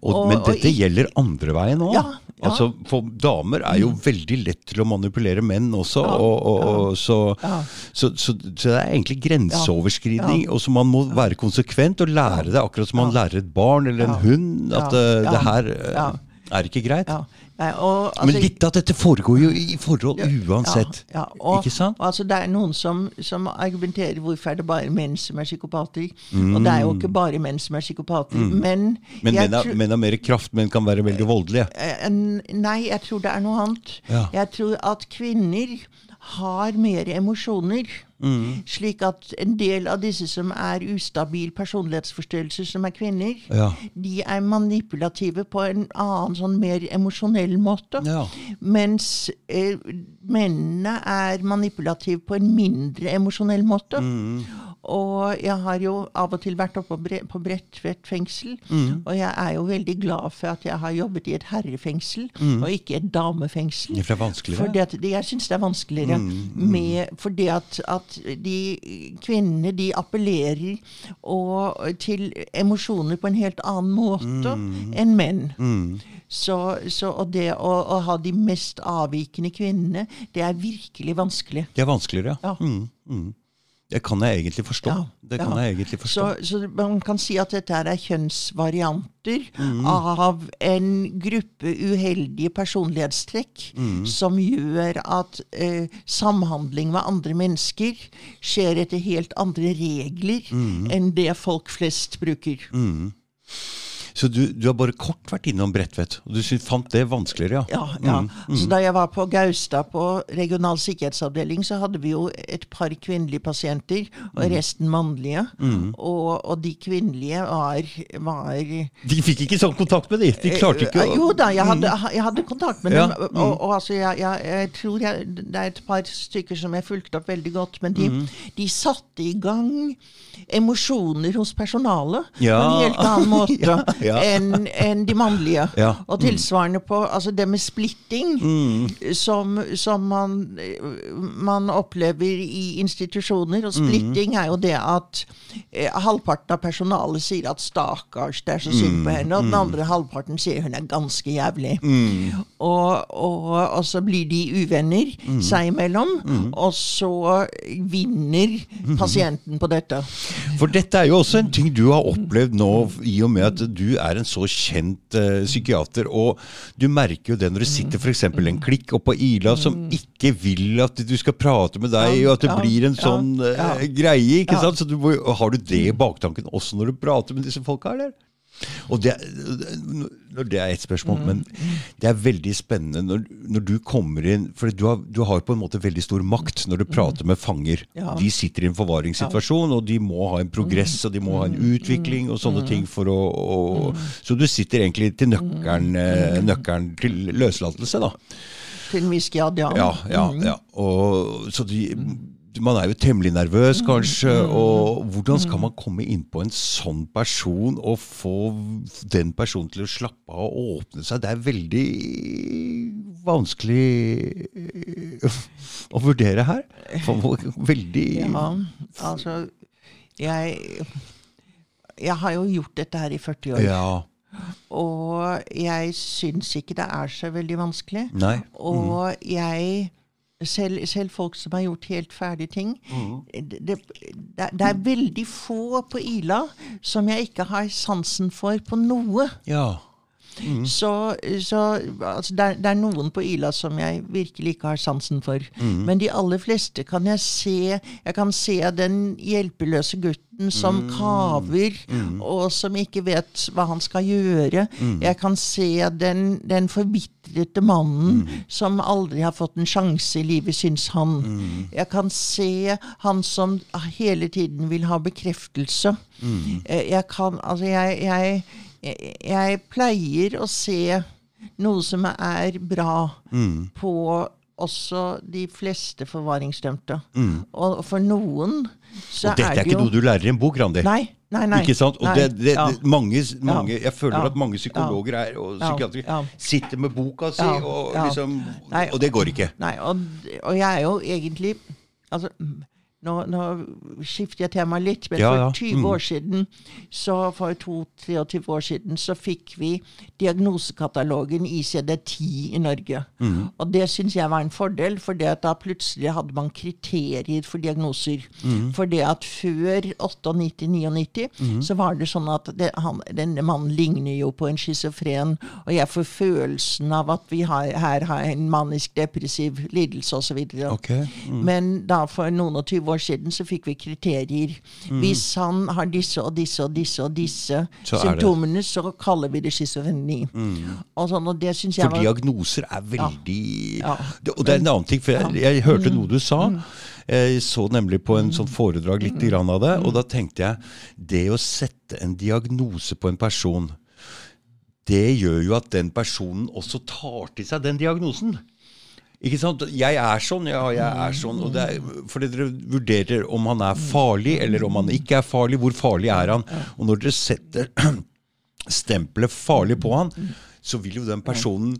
Og, Og- men dette og, gjelder andre veien òg. Ja, ja. Altså, for damer er jo veldig lett til å manipulere menn også. og, og, og, så, Ja. så, så, så det er egentlig grenseoverskridning. Ja. Og så man må være konsekvent og lære det, akkurat som man lærer et barn eller en Ja. hund. At Ja. eh, det her eh, Ja. er ikke greit. Nei, og, altså, Men litt av dette foregår jo i forhold uansett. Ja, ja, og, ikke sant? altså, det er noen som, som argumenterer hvorfor er det bare menn som er psykopater. Og det er jo ikke bare menn som er psykopater. Men, Men menn har, menn har mer kraft, men kan være veldig voldelige. Eh, Nei, jeg tror det er noe annet. Ja. Jeg tror at kvinner har mer emosjoner. Mm. Slik at en del av disse som er ustabil personlighetsforstyrrelse, som er kvinner, Ja. de er manipulative på en annen, sånn mer emosjonell måte. Ja. Mens eh, mennene er manipulative på en mindre emosjonell måte. Mm. Og jeg har jo av og til vært oppe på Bre- Bredtvet fengsel. Mm. Og jeg er jo veldig glad for at jeg har jobbet i et herrefengsel, Mm. og ikke et damefengsel. For det er vanskeligere. Fordi at det, jeg syns det er vanskeligere. Mm, Med, fordi at, at de kvinnene de appellerer og, til emosjoner på en helt annen måte Mm. enn menn. Så, så, og det å, å ha de mest avvikende kvinnene, det er virkelig vanskelig. Det er vanskeligere, ja. Ja. Mm, mm. Det kan jeg egentlig forstå. Ja, det kan ja. jeg egentlig forstå. Så, så man kan si at dette er kjønnsvarianter Mm. av en gruppe uheldige personlighetstrekk Mm. som gjør at eh, samhandling med andre mennesker skjer etter helt andre regler Mm. enn det folk flest bruker. Så du, du har bare kort vært innom Bredtvet, og du fant det vanskeligere, ja? Ja, ja. Så da jeg var på Gaustad på regional sikkerhetsavdeling, så hadde vi jo et par kvinnelige pasienter, og resten mannlige. Og, og de kvinnelige var, var De fikk ikke sånn kontakt med de! De klarte ikke Eh, å Jo da, jeg hadde, jeg hadde kontakt med Ja, dem. Og, og altså, jeg, jeg, jeg tror det er et par stykker som jeg fulgte opp veldig godt. Men de, de satte i gang emosjoner hos personalet Ja. på en helt annen <laughs> måte. Ja. enn en de mannlige. Ja. Og tilsvarende på altså det med splitting, som, som man, man opplever i institusjoner. Og splitting er jo det at eh, halvparten av personalet sier at 'stakkars, det er så synd på henne', og den andre halvparten sier hun er ganske jævlig. Og, og, og så blir de uvenner seg imellom, og så vinner <laughs> pasienten på dette. For dette er jo også en ting du har opplevd nå, i og med at du er en så kjent uh, psykiater. Og du merker jo det når det sitter f.eks. en klikk oppå Ila som ikke vil at du skal prate med deg, og at det blir en sånn uh, greie. ikke sant? Så du, har du det i baktanken også når du prater med disse folka, eller? Og det, det er ett spørsmål, Mm. men det er veldig spennende når, når du kommer inn For du har, du har på en måte veldig stor makt når du prater med fanger. Mm. Ja. De sitter i en forvaringssituasjon, og de må ha en progress og de må ha en Mm. utvikling og sånne ting for å, å Så du sitter egentlig til nøkkelen, Mm. eh, nøkkelen til løslatelse, da. Til en viss grad, ja. Ja, ja, ja. Og, så de, man er jo temmelig nervøs, kanskje. Og hvordan skal man komme inn på en sånn person og få den personen til å slappe av og åpne seg? Det er veldig vanskelig eh, å vurdere her. Veldig Ja, altså jeg, jeg har jo gjort dette her i 40 år. Ja. Og jeg syns ikke det er så veldig vanskelig. Nei. Og jeg selv, selv folk som har gjort helt ferdige ting Mm. det, det det er veldig få på Ila som jeg ikke har sansen for på noe. Ja. Så, så altså, det, er, det er noen på Ila som jeg virkelig ikke har sansen for. Men de aller fleste kan jeg se Jeg kan se den hjelpeløse gutten som kaver, og som ikke vet hva han skal gjøre. Jeg kan se den, den forvitrete mannen som aldri har fått en sjanse i livet, syns han. Jeg kan se han som hele tiden vil ha bekreftelse. Eh, Jeg kan Altså, jeg, jeg jeg, jeg pleier å se noe som er bra på også de fleste forvaringsdømte. Og for noen så er det jo Og dette er ikke jo noe du lærer i en bok, Randi. Nei, nei, nei. Ikke sant? Og nei, det, det, ja. mange, mange, jeg føler Ja. at mange psykologer er, og psykiatere Ja. sitter med boka si, og, liksom, og det går ikke. Nei, og, og jeg er jo egentlig Altså, nå, nå skifter jeg tema litt, men Ja, for ja. 20 Mm. år siden, så for 22-23 år siden, så fikk vi diagnosekatalogen ICD-10 i Norge. Mm. Og det syns jeg var en fordel, for da plutselig hadde man kriterier for diagnoser. Mm. For det at før 98-99 så var det sånn at det, han, denne mannen ligner jo på en schizofren, og jeg får følelsen av at vi har, her har en manisk-depressiv lidelse osv. Okay. mm. Men da for noen og 20 år siden så fikk vi kriterier. Hvis han har disse og disse og disse og disse Mm. Så symptomene, så kaller vi det schizofreni. Og, sånn, og det synes jeg For var diagnoser er veldig Ja. Det, Og det er en annen ting, for jeg, jeg hørte Mm. noe du sa. Jeg så nemlig på en sånn foredrag litt Mm. grann av det, og da tenkte jeg det å sette en diagnose på en person, det gjør jo at den personen også tar til seg den diagnosen. Ikke sant? Jeg er sånn, ja, jeg er sånn. Og det er, fordi dere vurderer om han er farlig, eller om han ikke er farlig. Hvor farlig er han? Og når dere setter <clears throat> stempelet farlig på han, så vil jo den personen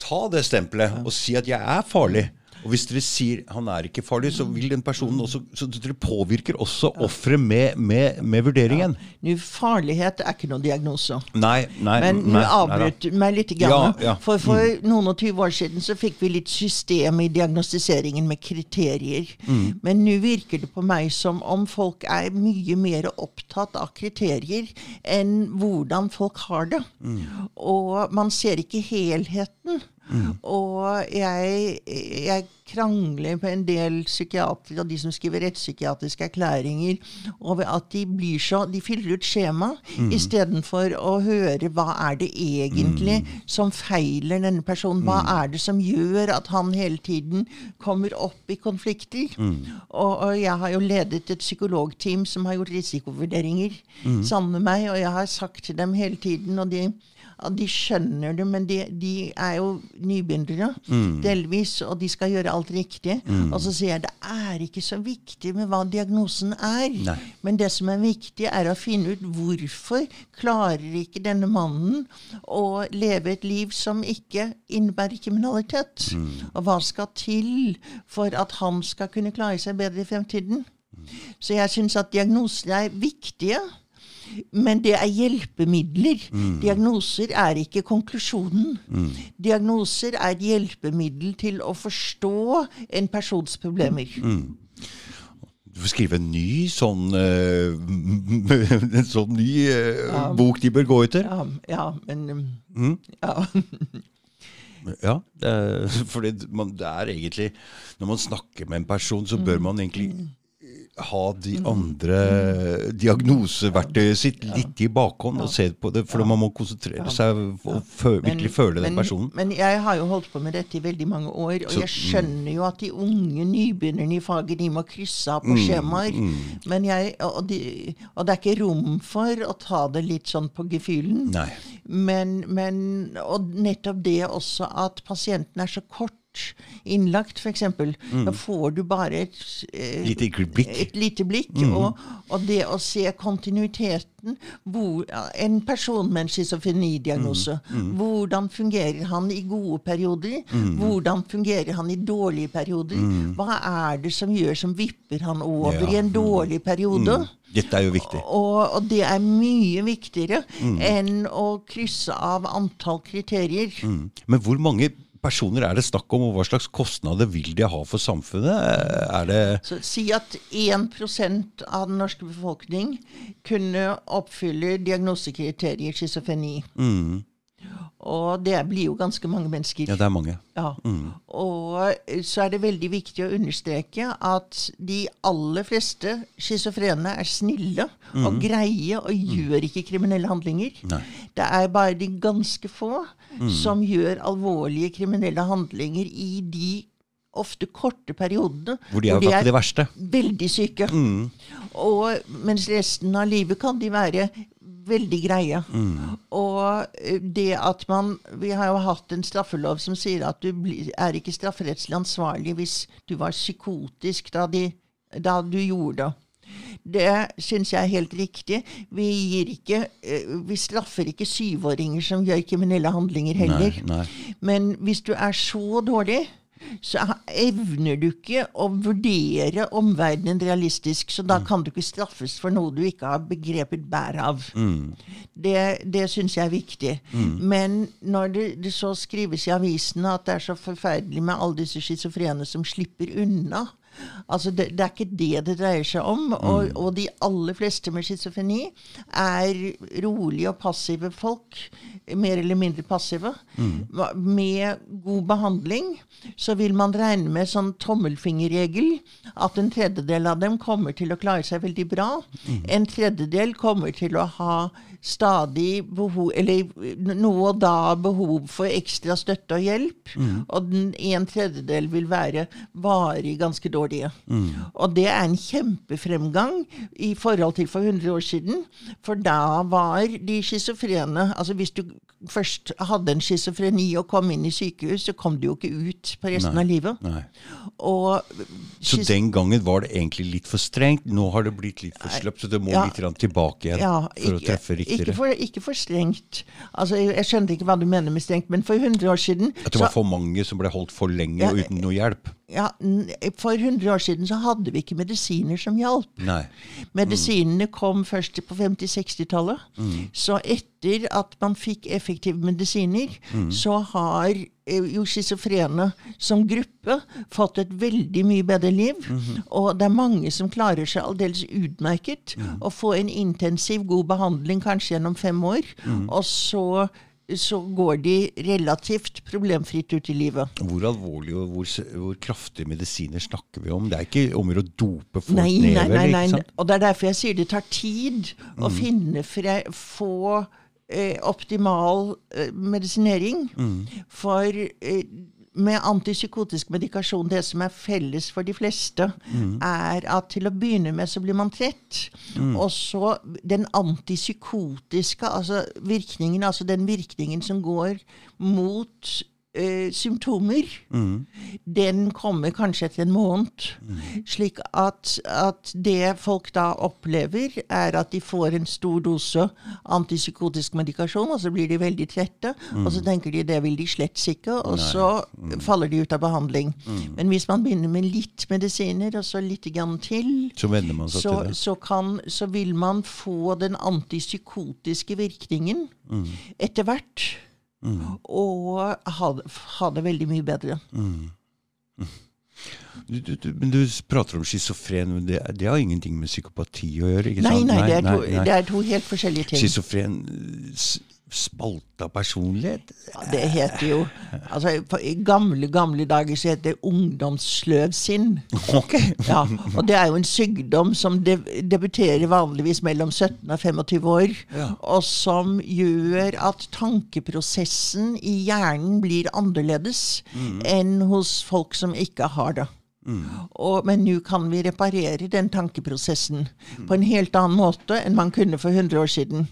ta det stempelet og si at 'jeg er farlig'. Og hvis dere sier 'han er ikke farlig', så vil den personen også Så dere påvirker også offeret med, med, med vurderingen. Nå, farlighet er ikke noen diagnose. Nei, nei, Men nå avbrøt du meg litt. Grann. Ja, ja. For for noen og tyve år siden så fikk vi litt system i diagnostiseringen med kriterier. Mm. Men nå virker det på meg som om folk er mye mer opptatt av kriterier enn hvordan folk har det. Mm. Og man ser ikke helheten. Og jeg, jeg krangler med en del psykiatere og de som skriver rettspsykiatriske erklæringer, over at de blir så De fyller ut skjema Mm. istedenfor å høre hva er det egentlig som feiler denne personen. Hva Mm. er det som gjør at han hele tiden kommer opp i konflikter? Mm. Og, og jeg har jo ledet et psykologteam som har gjort risikovurderinger Mm. sammen med meg, og jeg har sagt til dem hele tiden og de de skjønner det, men de, de er jo nybegynnere delvis, og de skal gjøre alt riktig. Og så sier jeg det er ikke så viktig med hva diagnosen er, Nei. men det som er viktig, er å finne ut hvorfor klarer ikke denne mannen å leve et liv som ikke innebærer kriminalitet. Og hva skal til for at han skal kunne klare seg bedre i fremtiden? Så jeg syns at diagnoser er viktige. Men det er hjelpemidler. Diagnoser er ikke konklusjonen. Diagnoser er et hjelpemiddel til å forstå en persons problemer. Du får skrive en ny sånn uh, <laughs> En sånn ny eh, bok de bør gå etter. Ja, ja men um, ja. <laughs> Ja, det er, <laughs> fordi man, det er egentlig Når man snakker med en person, så bør man egentlig ha de andre diagnoseverktøyet sitt litt i bakhånd og se på det, for man må konsentrere seg og fø, virkelig føle den men, personen. Men jeg har jo holdt på med dette i veldig mange år, og Så- jeg skjønner jo at de unge nybegynnerne i faget de må krysse av på skjemaer. Men jeg, og, de, og det er ikke rom for å ta det litt sånn på gefühlen. Men, men Og nettopp det også at pasienten er så kort innlagt, f.eks. Da får du bare et, eh, Lite blikk. et lite blikk. Og, og det å se kontinuiteten hvor, En person med en schizofrenidiagnose. Hvordan fungerer han i gode perioder? Hvordan fungerer han i dårlige perioder? Hva er det som gjør som vipper han over Ja. i en dårlig periode? Dette er jo viktig. Og, og det er mye viktigere enn å krysse av antall kriterier. Mm. Men hvor mange personer er det snakk om, og hva slags kostnader vil de ha for samfunnet? Er det Så Si at 1% av den norske befolkning kunne oppfylle diagnosekriteriet schizofreni. Og det blir jo ganske mange mennesker. Ja, det er mange. Ja. Og eh, så er det veldig viktig å understreke at de aller fleste schizofrene er snille og greie og gjør ikke kriminelle handlinger. Nei. Det er bare de ganske få som gjør alvorlige kriminelle handlinger i de ofte korte periodene Hvor de er vært på det verste. veldig syke. Og mens resten av livet kan de være veldig greie. Og eh, det at man Vi har jo hatt en straffelov som sier at du er ikke strafferettslig ansvarlig hvis du var psykotisk da, de, da du gjorde det. Det syns jeg er helt riktig. Vi, gir ikke, eh, vi straffer ikke syvåringer som gjør kriminelle handlinger heller. Nei, nei. Men hvis du er så dårlig, så evner du ikke å vurdere omverdenen realistisk. Så da kan du ikke straffes for noe du ikke har begrepet bæret av. Det, det syns jeg er viktig. Men når det, det så skrives i avisene at det er så forferdelig med alle disse schizofrene som slipper unna Altså det, det er ikke det det dreier seg om. Og, og de aller fleste med schizofreni er rolige og passive folk. Mer eller mindre passive. Mm. Med god behandling så vil man regne med sånn tommelfingerregel at en tredjedel av dem kommer til å klare seg veldig bra. En tredjedel kommer til å ha stadig behov Eller noe og da behov for ekstra støtte og hjelp. Og den en tredjedel vil være varig ganske dårlige. Og det er en kjempefremgang i forhold til for 100 år siden. For da var de schizofrene Altså hvis du først hadde en schizofreni og kom inn i sykehus, så kom du jo ikke ut på resten Nei. av livet. Nei. Og Så den gangen var det egentlig litt for strengt. Nå har det blitt litt for sløpt, så det må Ja. litt tilbake igjen Ja, for å treffe Ikke for, ikke for strengt. Altså, jeg, jeg skjønte ikke hva du mener med strengt, men for 100 år siden At det var for mange som ble holdt for lenge Ja, og uten noe hjelp. Ja, For 100 år siden så hadde vi ikke medisiner som hjalp. Nei. Medisinene kom først på 50-60-tallet. Så etter at man fikk effektive medisiner, så har eh, jo schizofrene som gruppe fått et veldig mye bedre liv. Og det er mange som klarer seg aldeles utmerket. Å få en intensiv, god behandling kanskje gjennom fem år, og så så går de relativt problemfritt ut i livet. Hvor alvorlig og hvor, hvor kraftige medisiner snakker vi om? Det er ikke om å dope folk Nei, ned, nei, nei, nei. Og det er derfor jeg sier det tar tid å finne fre, få eh, optimal eh, medisinering. For eh, med antipsykotisk medikasjon, det som er felles for de fleste, er at til å begynne med så blir man trett. Og så den antipsykotiske altså virkningen, altså den virkningen som går mot eh, symptomer, den kommer kanskje etter en måned. Slik at, at det folk da opplever, er at de får en stor dose antipsykotisk medikasjon, og så blir de veldig trette. Og så tenker de det vil de slett ikke, og så faller de ut av behandling. Men hvis man begynner med litt medisiner, og så litt grann til, Så man seg så, så, kan, så vil man få den antipsykotiske virkningen Mm. etter hvert. Og ha, det- ha det veldig mye bedre. Du, du, du, men du prater om schizofren, men det, det har ingenting med psykopati å gjøre? ikke Nei, sant? nei, det er, to, nei. det er to helt forskjellige ting. Schizofren spalta personlighet? Det heter jo altså I gamle, gamle dager så het det ungdomssløvsinn. Okay. Ja, og det er jo en sykdom som de, debuterer vanligvis mellom 17 og 25 år, Ja. og som gjør at tankeprosessen i hjernen blir annerledes enn hos folk som ikke har det. Og, men nå kan vi reparere den tankeprosessen på en helt annen måte enn man kunne for 100 år siden.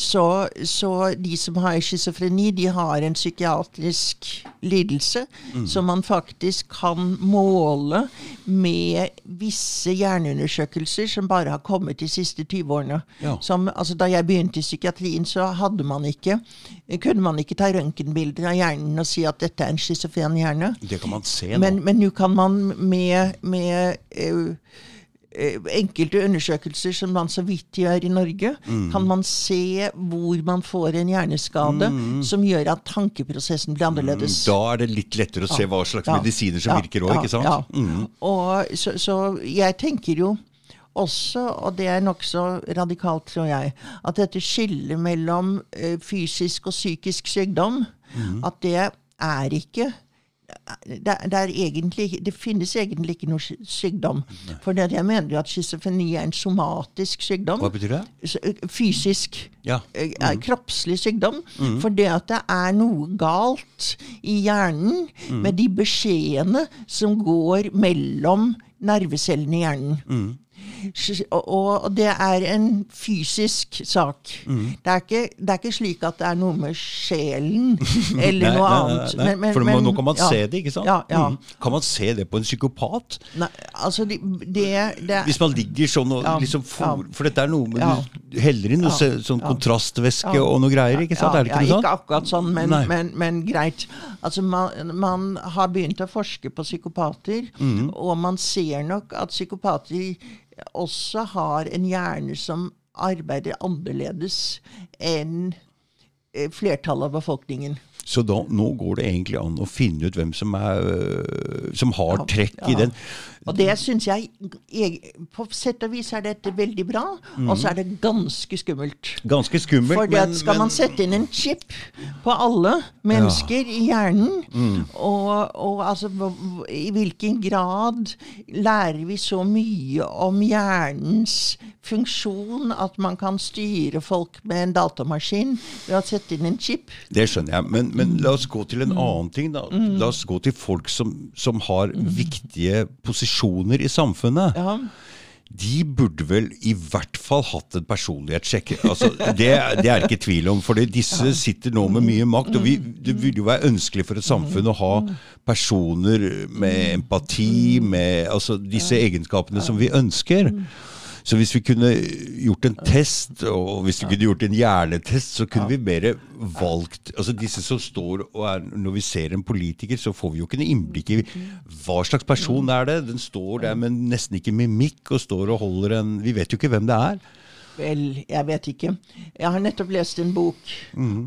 Så, så de som har schizofreni, de har en psykiatrisk lidelse som man faktisk kan måle med visse hjerneundersøkelser som bare har kommet de siste 20 årene. Ja. Som, altså, da jeg begynte i psykiatrien, så man ikke, kunne man ikke ta røntgenbilder av hjernen og si at dette er en schizofren hjerne. Det kan man se nå. Men men nå kan man med, med eh, enkelte undersøkelser som man så vidt gjør i Norge, kan man se hvor man får en hjerneskade som gjør at tankeprosessen blir annerledes. da er det litt lettere å se hva slags Ja, medisiner som ja, virker òg, ikke sant? Ja. Mm. Og så, så jeg tenker jo også, og det er nokså radikalt, tror jeg, at dette skillet mellom eh, fysisk og psykisk sykdom, Mm. at det er ikke det, det, er egentlig, det finnes egentlig ikke noe sy- sykdom. For jeg mener jo at schizofreni er en somatisk sykdom. Hva betyr det? Fysisk. Ja. er Kroppslig sykdom. For det at det er noe galt i hjernen med de beskjedene som går mellom nervecellene i hjernen. Og, og det er en fysisk sak. Det, er ikke, det er ikke slik at det er noe med sjelen <laughs> eller Nei, noe nei, annet. nei. Men- men- For men- nå kan man ja. se det, ikke sant? Ja, ja. Mm. Kan man se det på en psykopat? Nei, altså det, det, Hvis man ligger sånn og liksom for, for dette er noe med. Du heller inn noe sånn kontrastvæske og noe greier, ikke sant? Er det ikke noe sånt? Ikke akkurat sånn, men, men, men greit. Altså, man, man har begynt å forske på psykopater, Mm. og man ser nok at psykopater også har en hjerne som arbeider annerledes enn eh, flertallet av befolkningen. Så da, nå går det egentlig an å finne ut hvem som, er, øh, som har Ja, trekk i den. Og det syns jeg jeg, På sett og vis er dette veldig bra, og så er det ganske skummelt. Ganske skummelt, For men, skal man sette inn en chip på alle mennesker i hjernen, Mm. og, og altså i hvilken grad lærer vi så mye om hjernens funksjon at man kan styre folk med en datamaskin ved å sette inn en chip? Det skjønner jeg. Men, men la oss gå til en Mm. annen ting. da. La oss gå til folk som, som har viktige posisjoner i samfunnet. Ja. De burde vel i hvert fall hatt en personlighetssjekk. Altså, det, det er ikke tvil om, for disse sitter nå med mye makt. og vi, Det ville jo være ønskelig for et samfunn å ha personer med empati, med altså, disse egenskapene som vi ønsker. Så hvis vi kunne gjort en test, og hvis vi kunne gjort en hjernetest, så kunne vi mer valgt altså Disse som står og er Når vi ser en politiker, så får vi jo ikke noe innblikk i hva slags person er det. Den står der med nesten ikke mimikk og står og holder en Vi vet jo ikke hvem det er. Vel, jeg vet ikke. Jeg har nettopp lest en bok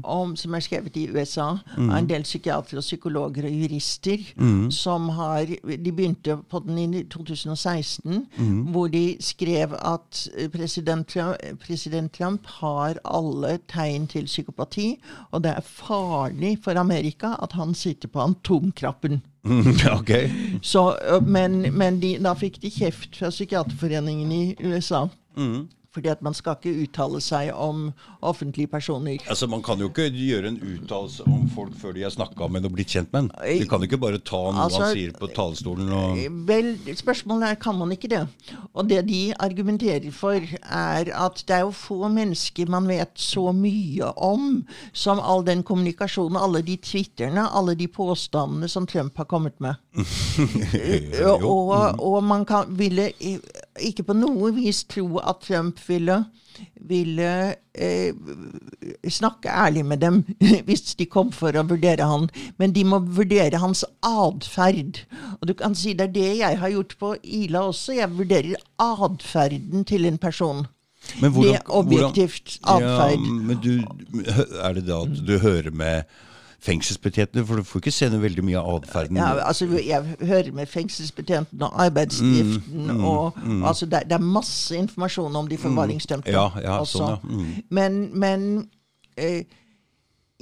om, som er skrevet i USA av en del psykiatere, og psykologer og jurister. som har, De begynte på den i 2016, hvor de skrev at eh, president Trump, president Trump har alle tegn til psykopati, og det er farlig for Amerika at han sitter på atomkrappen. Okay. Så, men men de, da fikk de kjeft fra Psykiaterforeningen i USA. Fordi at man skal ikke uttale seg om offentlige personer. Altså, Man kan jo ikke gjøre en uttalelse om folk før de har snakka med og blitt kjent med en. Du kan jo ikke bare ta noe Altså, han sier på talerstolen og Vel, spørsmålet er kan man ikke det. Og det de argumenterer for, er at det er jo få mennesker man vet så mye om som all den kommunikasjonen, alle de twitterne, alle de påstandene som Trump har kommet med. <laughs> Jo. og, og man kan, ville ikke på noe vis tro at Trump ville ville eh, snakke ærlig med dem <laughs> hvis de kom for å vurdere han. Men de må vurdere hans atferd. Og du kan si det er det jeg har gjort på Ila også. Jeg vurderer atferden til en person. Men det er objektivt atferd. Ja, men du, er det da at du hører med fengselsbetjentene? For du får ikke se noe veldig mye av atferden. Ja, altså, jeg hører med fengselsbetjentene og arbeidsdriften. Mm, og, altså, det, det er masse informasjon om de forvaringsdømte. Ja, ja, sånn, ja. Mm. Men, men eh,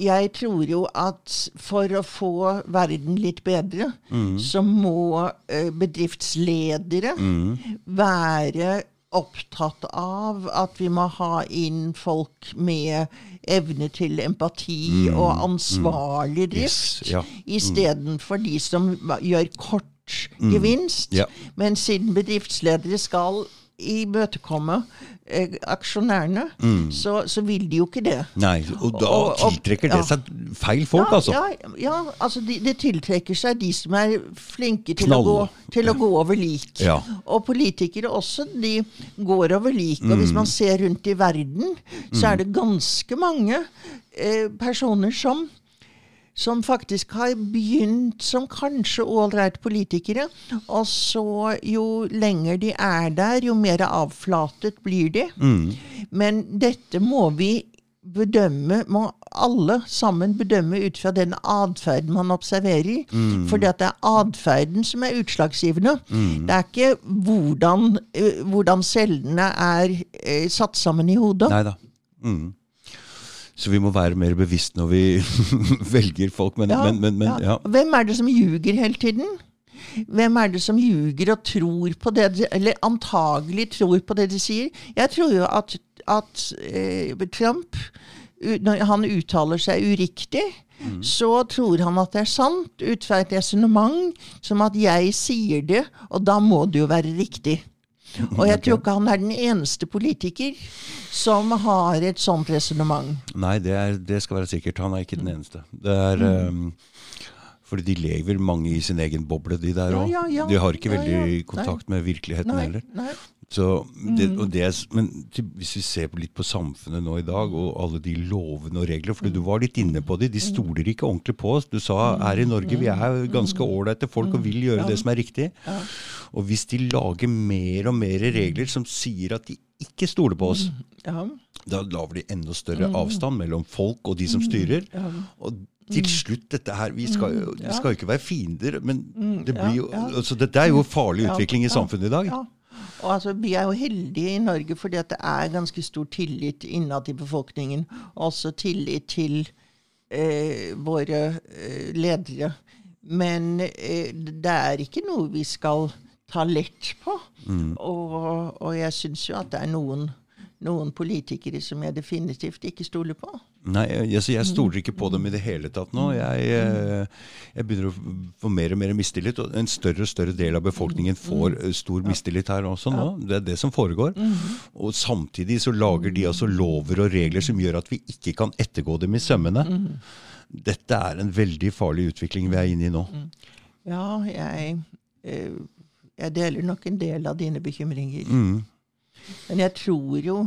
jeg tror jo at for å få verden litt bedre, Mm. så må eh, bedriftsledere Mm. være opptatt av at vi må ha inn folk med evne til empati og ansvarlig drift, Mm. Yes, ja. istedenfor de som gjør kort gevinst. Mm. Ja. Men siden bedriftsledere skal imøtekomme eh, aksjonærene, så, så vil de jo ikke det. Nei, og da Og- og- tiltrekker det seg feil folk, altså. Ja, ja altså de, det tiltrekker seg de som er flinke til, å gå, til å gå over lik. Ja. Og politikere også, de går over lik. Og Mm. hvis man ser rundt i verden, så er det ganske mange eh, personer som som faktisk har begynt som kanskje ålreit politikere. Og så jo lenger de er der, jo mer avflatet blir de. Men dette må vi bedømme, må alle sammen bedømme ut fra den atferden man observerer. For det er atferden som er utslagsgivende. Det er ikke hvordan, eh, hvordan cellene er eh, satt sammen i hodet. Neida. Mm. Så vi må være mer bevisst når vi <laughs> velger folk. Men, Ja, men, men, men ja. Hvem er det som ljuger hele tiden? Hvem er det som ljuger og tror på det de, Eller antagelig tror på det de sier? Jeg tror jo at, at eh, Trump, når han uttaler seg uriktig, så tror han at det er sant, ut fra et resonnement som at jeg sier det, og da må det jo være riktig. <laughs> Og jeg tror ikke han er den eneste politiker som har et sånt resonnement. Nei, det, er, det skal være sikkert. Han er ikke den eneste. Det er Mm. um, fordi de lever mange i sin egen boble, de der Ja, òg. ja, ja. De har ikke Ja, veldig ja. kontakt med virkeligheten Nei, heller. nei. Så det, Mm. og det, men hvis vi ser litt på samfunnet nå i dag, og alle de lovene og regler For du var litt inne på det, de Mm. stoler ikke ordentlig på oss. Du sa her i Norge vi er ganske ålreite folk og vil gjøre det som er riktig. Og hvis de lager mer og mer regler som sier at de ikke stoler på oss, da lager de enda større avstand mellom folk og de som styrer. Og til slutt, dette her Vi skal jo vi skal jo ikke være fiender, men det blir jo altså Dette er jo farlig utvikling i samfunnet i dag. Og altså, Vi er jo heldige i Norge fordi at det er ganske stor tillit innad i befolkningen. Også tillit til eh, våre eh, ledere. Men eh, det er ikke noe vi skal ta lett på. Og, og jeg syns jo at det er noen, noen politikere som jeg definitivt ikke stoler på. Nei, altså, jeg stoler ikke på dem i det hele tatt nå. Jeg, eh, jeg begynner å få mer og mer mistillit, og en større og større del av befolkningen får eh, stor mistillit her også nå. Det er det som foregår. Og samtidig så lager de altså lover og regler som gjør at vi ikke kan ettergå dem i sømmene. Dette er en veldig farlig utvikling vi er inne i nå. Ja, jeg, eh, jeg deler nok en del av dine bekymringer. Mm. Men jeg tror jo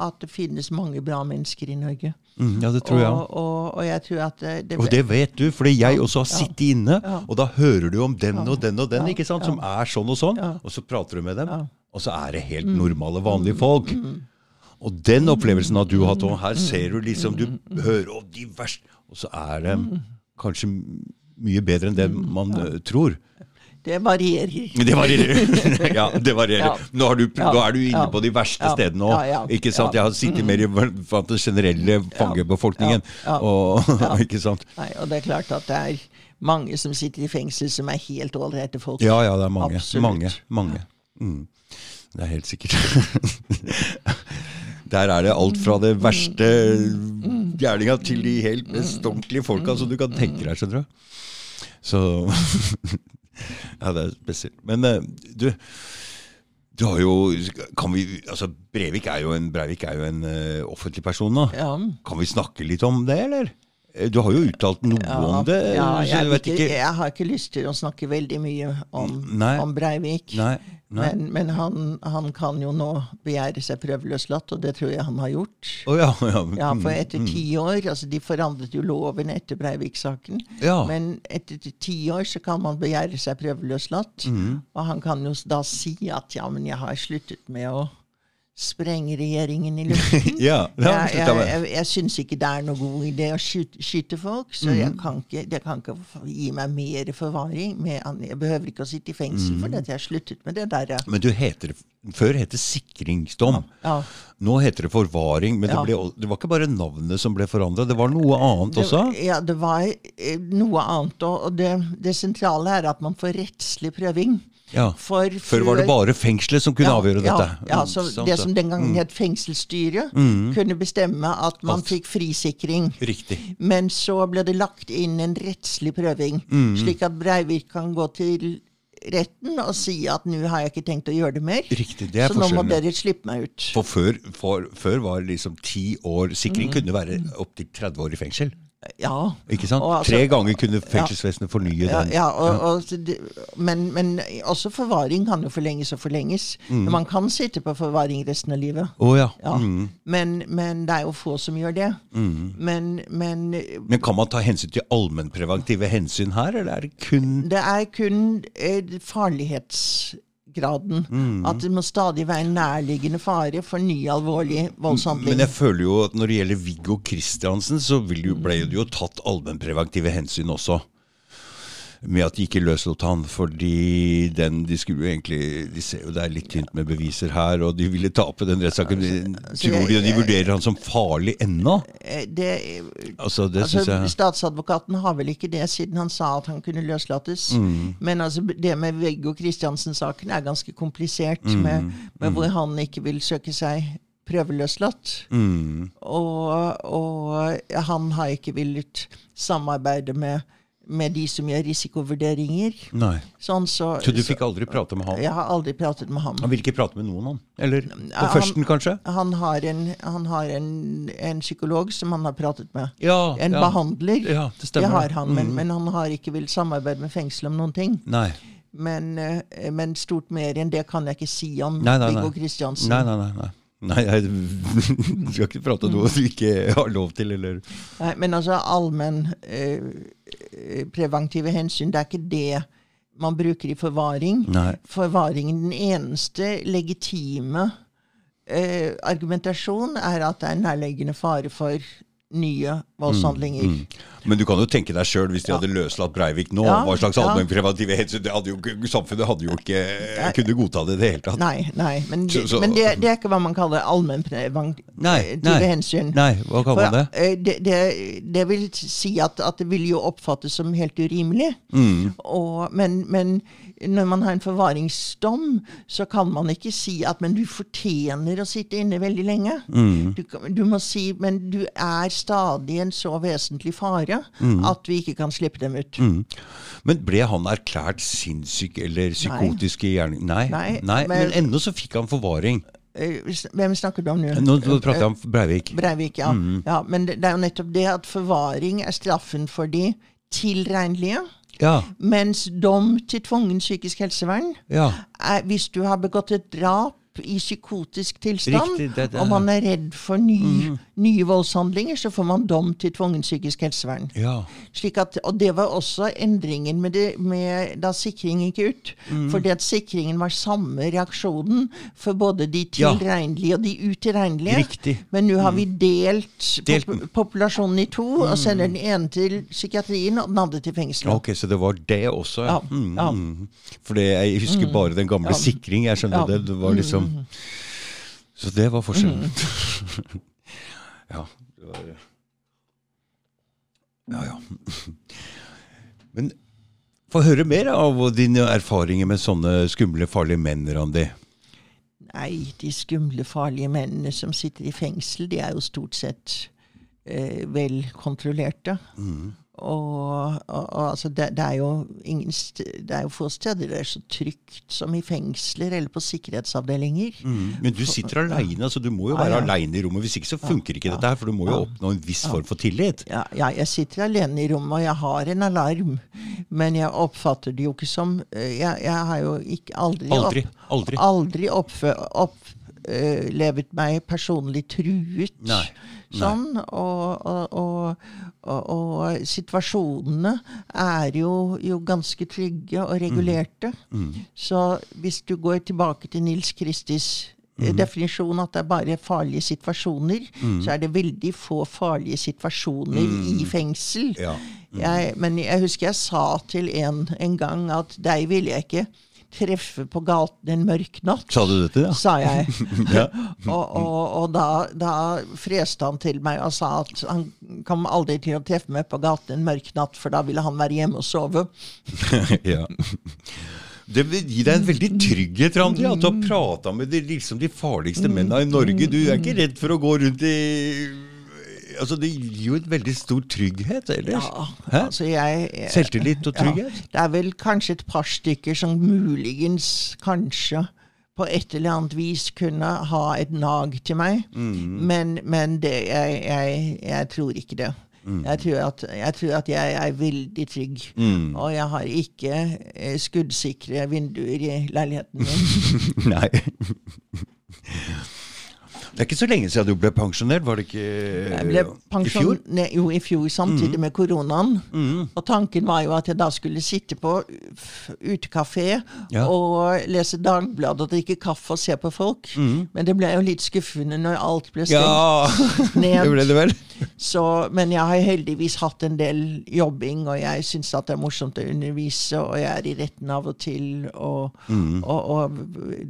at det finnes mange bra mennesker i Norge. Mm, ja, det tror jeg. Og, og, og jeg tror at det, det, Og det vet du, fordi jeg også har sittet inne, Ja. og da hører du om den og den og den, Ja. ikke sant, som er sånn og sånn, Ja. og så prater du med dem, Ja. Mm. og så er det helt normale, vanlige folk. Og den opplevelsen har du hatt òg. Her ser du liksom, du hører om de verste Og så er det Mm. kanskje mye bedre enn det man eh, tror. Det varierer. Det varierer. <laughs> ja, det varierer. Ja. Nå, har du, Ja. nå er du inne på de verste stedene òg. Ikke sant? Jeg har sittet mer i den generelle fangebefolkningen. Og, <laughs> ikke sant? Nei, og det er klart at det er mange som sitter i fengsel som er helt ålreite folk. Ja, ja, det er mange. Absolutt. Mange. mange. Mm. Det er helt sikkert. <laughs> Der er det alt fra det verste gærninga til de helt mest ordentlige folka som du kan tenke deg, skjønner du. Så Ja, det er spesielt. Men eh, du, du har jo kan vi, altså Brevik er jo en, Breivik er jo en uh, offentlig person nå. Ja. Kan vi snakke litt om det, eller? Eh, Du har jo uttalt noe Ja, om det. ja, jeg, jeg vet ikke, jeg har ikke lyst til å snakke veldig mye om, Nei. om Breivik. Nei. nei. Men, men han, han kan jo nå begjære seg prøveløslatt, og det tror jeg han har gjort. Oh, ja, ja. Ja, for Mm, etter ti år altså De forandret jo loven etter Breivik-saken. Men etter ti år så kan man begjære seg prøveløslatt. Mm. Og han kan jo da si at ja, men jeg har sluttet med å sprenge regjeringen i <laughs> luften. Ja, det han jeg, jeg, jeg, jeg syns ikke det er noe god idé å skyte, skyte folk, så Mhm. jeg kan ikke, det kan ikke gi meg mer forvaring. Med, jeg behøver ikke å sitte i fengsel mm. fordi at jeg har sluttet med det der. ja. Men du heter Før het det sikringsdom. Ja. Nå heter det forvaring. Men Ja. det, ble, det var ikke bare navnet som ble forandra, det var noe annet Det, også? ja, det var eh, noe annet. Og, og det, det sentrale er at man får rettslig prøving. Ja. For Før var det bare fengselet som kunne ja, avgjøre dette. Ja, Mm, så sant Det som den gangen het fengselsstyret, kunne bestemme at man Alt. fikk frisikring. Riktig. Men så ble det lagt inn en rettslig prøving, Mm. slik at Breivik kan gå til retten og si at nå har jeg ikke tenkt å gjøre det mer. Riktig, det er så nå må dere slippe meg ut. For før, for, før var liksom ti år sikring Mm. kunne være opptil 30 år i fengsel. Ja. Ikke sant? Altså- Tre ganger kunne fengselsvesenet fornye Ja, den. ja og, og, men, men også forvaring kan jo forlenges og forlenges. Men man kan sitte på forvaring resten av livet. Oh, ja. Ja. Mm. Men, men det er jo få som gjør det. Men, men Men kan man ta hensyn til allmennpreventive hensyn her, eller er det kun det er kun eh, farlighetsgraden. Mm. At det må stadig være en nærliggende fare for ny alvorlig voldshandling. Men jeg føler jo at når det gjelder Viggo Kristiansen, så ble det jo tatt allmennpreventive hensyn også. Med at de ikke løslot han, fordi den De skulle jo egentlig De ser jo det er litt tynt med beviser her, og de ville tape den rettssaken. Tror de de vurderer han som farlig ennå? Eh, det, Altså, det altså, jeg Statsadvokaten har vel ikke det, siden han sa at han kunne løslates. Mm. Men altså, det med Veggo Kristiansen-saken er ganske komplisert, Mm. med, med hvor han ikke vil søke seg prøveløslatt. mm, Og, og han har ikke villet samarbeide med, med de som gjør risikovurderinger. Sånn, så, Så du fikk aldri prate med han? Jeg har aldri pratet med ham. Han vil ikke prate med noen, han? Eller på førsten, kanskje? Han har, en, han har en, en psykolog som han har pratet med. Ja, En ja. behandler. Ja, det stemmer. har han, men, Mm. men han har ikke villet samarbeide med fengsel om noen ting. Nei. Men, eh, men stort mer enn det kan jeg ikke si om. Viggo Kristiansen. Nei, nei, nei. nei. Nei, jeg <laughs> du skal ikke prate noe du ikke har lov til, eller Nei, men altså allmenn eh, eh, hensyn, det er ikke det man bruker i forvaring. Nei. Forvaringen, den eneste legitime eh, argumentasjon er at det er nærliggende fare for nye voldshandlinger. Mm. Men du kan jo tenke deg sjøl, hvis de hadde løslatt Breivik nå, Ja, hva slags ja. allmennpreventive hensyn det hadde jo, ikke- Samfunnet hadde jo ikke kunne godta det i det hele tatt. Nei, nei, men, Så- så- men det, det er ikke hva man kaller allmennpreventive nei. hensyn. Nei, hva kaller man det? Eh, det, det? Det vil si at, at det vil jo oppfattes som helt urimelig. Mm. Og, men, men når man har en forvaringsdom, så kan man ikke si at men du fortjener å sitte inne veldig lenge. Mm. Du, du må si men du er stadig en så vesentlig fare at vi ikke kan slippe dem ut. Mm. Men ble han erklært sinnssyk eller psykotisk i hjernen? Nei. Nei, Nei, men, men- ennå så fikk han forvaring. Eh, Hvem snakker du om nå? Nå nå prater jeg om Breivik. Breivik, ja. ja. Men det, det er jo nettopp det at forvaring er straffen for de tilregnelige. Ja. Mens dom til tvungen psykisk helsevern ja. er hvis du har begått et drap i psykotisk tilstand, Riktig, det- det- og man er redd for ny, nye voldshandlinger, så får man dom til tvungen psykisk helsevern. ja. Slik at, og det var også endringen med, det, med da sikring gikk ut. Fordi at sikringen var samme reaksjonen for både de tilregnelige og de utilregnelige. Riktig. Men nå har vi delt, Delt pop populasjonen i to, og sender den ene til psykiatrien og den andre til fengselet. Ok, så det var det også, ja. Ja, Mm, ja. mm. For jeg husker bare den gamle sikring. Jeg skjønner det. Det var liksom Så det var forskjellen. <laughs> ja. Det var Ja, ja. <laughs> Men få høre mer av dine erfaringer med sånne skumle, farlige menn, Randi. Nei, de skumle, farlige mennene som sitter i fengsel, de er jo stort sett eh, vel kontrollerte. Mm. Og, og, og altså, det, det, er jo ingen det er jo få steder det er så trygt som i fengsler eller på sikkerhetsavdelinger. Mm. Men du sitter aleine, altså du må jo være ja, ja. aleine i rommet. Hvis ikke så funker ikke ja, dette her, for du må jo oppnå en viss form for tillit. Ja, jeg sitter alene i rommet, og jeg har en alarm. Men jeg oppfatter det jo ikke som eh, Jeg, jeg har jo ikke aldri, aldri, aldri. aldri opplevd meg personlig truet. Nei. Sånn, og, og, og, og, situasjonene er jo, jo, ganske trygge og regulerte. Mm. Mm. Så hvis du går tilbake til Nils Kristis mm. definisjon at det er bare farlige situasjoner, mm. så er det veldig få farlige situasjoner i mm. fengsel. Ja. Mm. Jeg, men jeg husker jeg sa til en en gang at deg ville jeg ikke treffe på gaten en mørk natt. Sa du dette, ja? Sa jeg. <laughs> ja. <laughs> og, og, og da, da, freste han til meg og sa at han kom aldri til å treffe meg på gaten en mørk natt, for da ville han være hjemme og sove. <laughs> ja. Det vil gi deg en veldig trygghet, Randi, at du har prata med de, liksom, de farligste mennene i Norge. Du er ikke redd for å gå rundt i altså Det gir jo en veldig stor trygghet ellers. Ja, altså jeg, jeg, Selvtillit og trygghet. Ja, det er vel kanskje et par stykker som muligens kanskje på et eller annet vis kunne ha et nag til meg. Mm. Men, men det, jeg, jeg, tror ikke det. Mm. Jeg, tror at, jeg, tror at, jeg er veldig trygg. Mm. Og jeg har ikke eh, skuddsikre vinduer i leiligheten min. <laughs> Nei. Det er ikke så lenge siden du ble pensjonert, var det ikke jeg ble i fjor? Ne, jo, i fjor, samtidig mm. med koronaen. Mm. Og tanken var jo at jeg da skulle sitte på utekafé ja. og lese Dagbladet og drikke kaffe og se på folk. Mm. Men det ble jo litt skuffende når alt ble stengt ja. <laughs> ned. det ble det vel. Så, men jeg har heldigvis hatt en del jobbing, og jeg syns det er morsomt å undervise, og jeg er i retten av og til, og, mm. og, og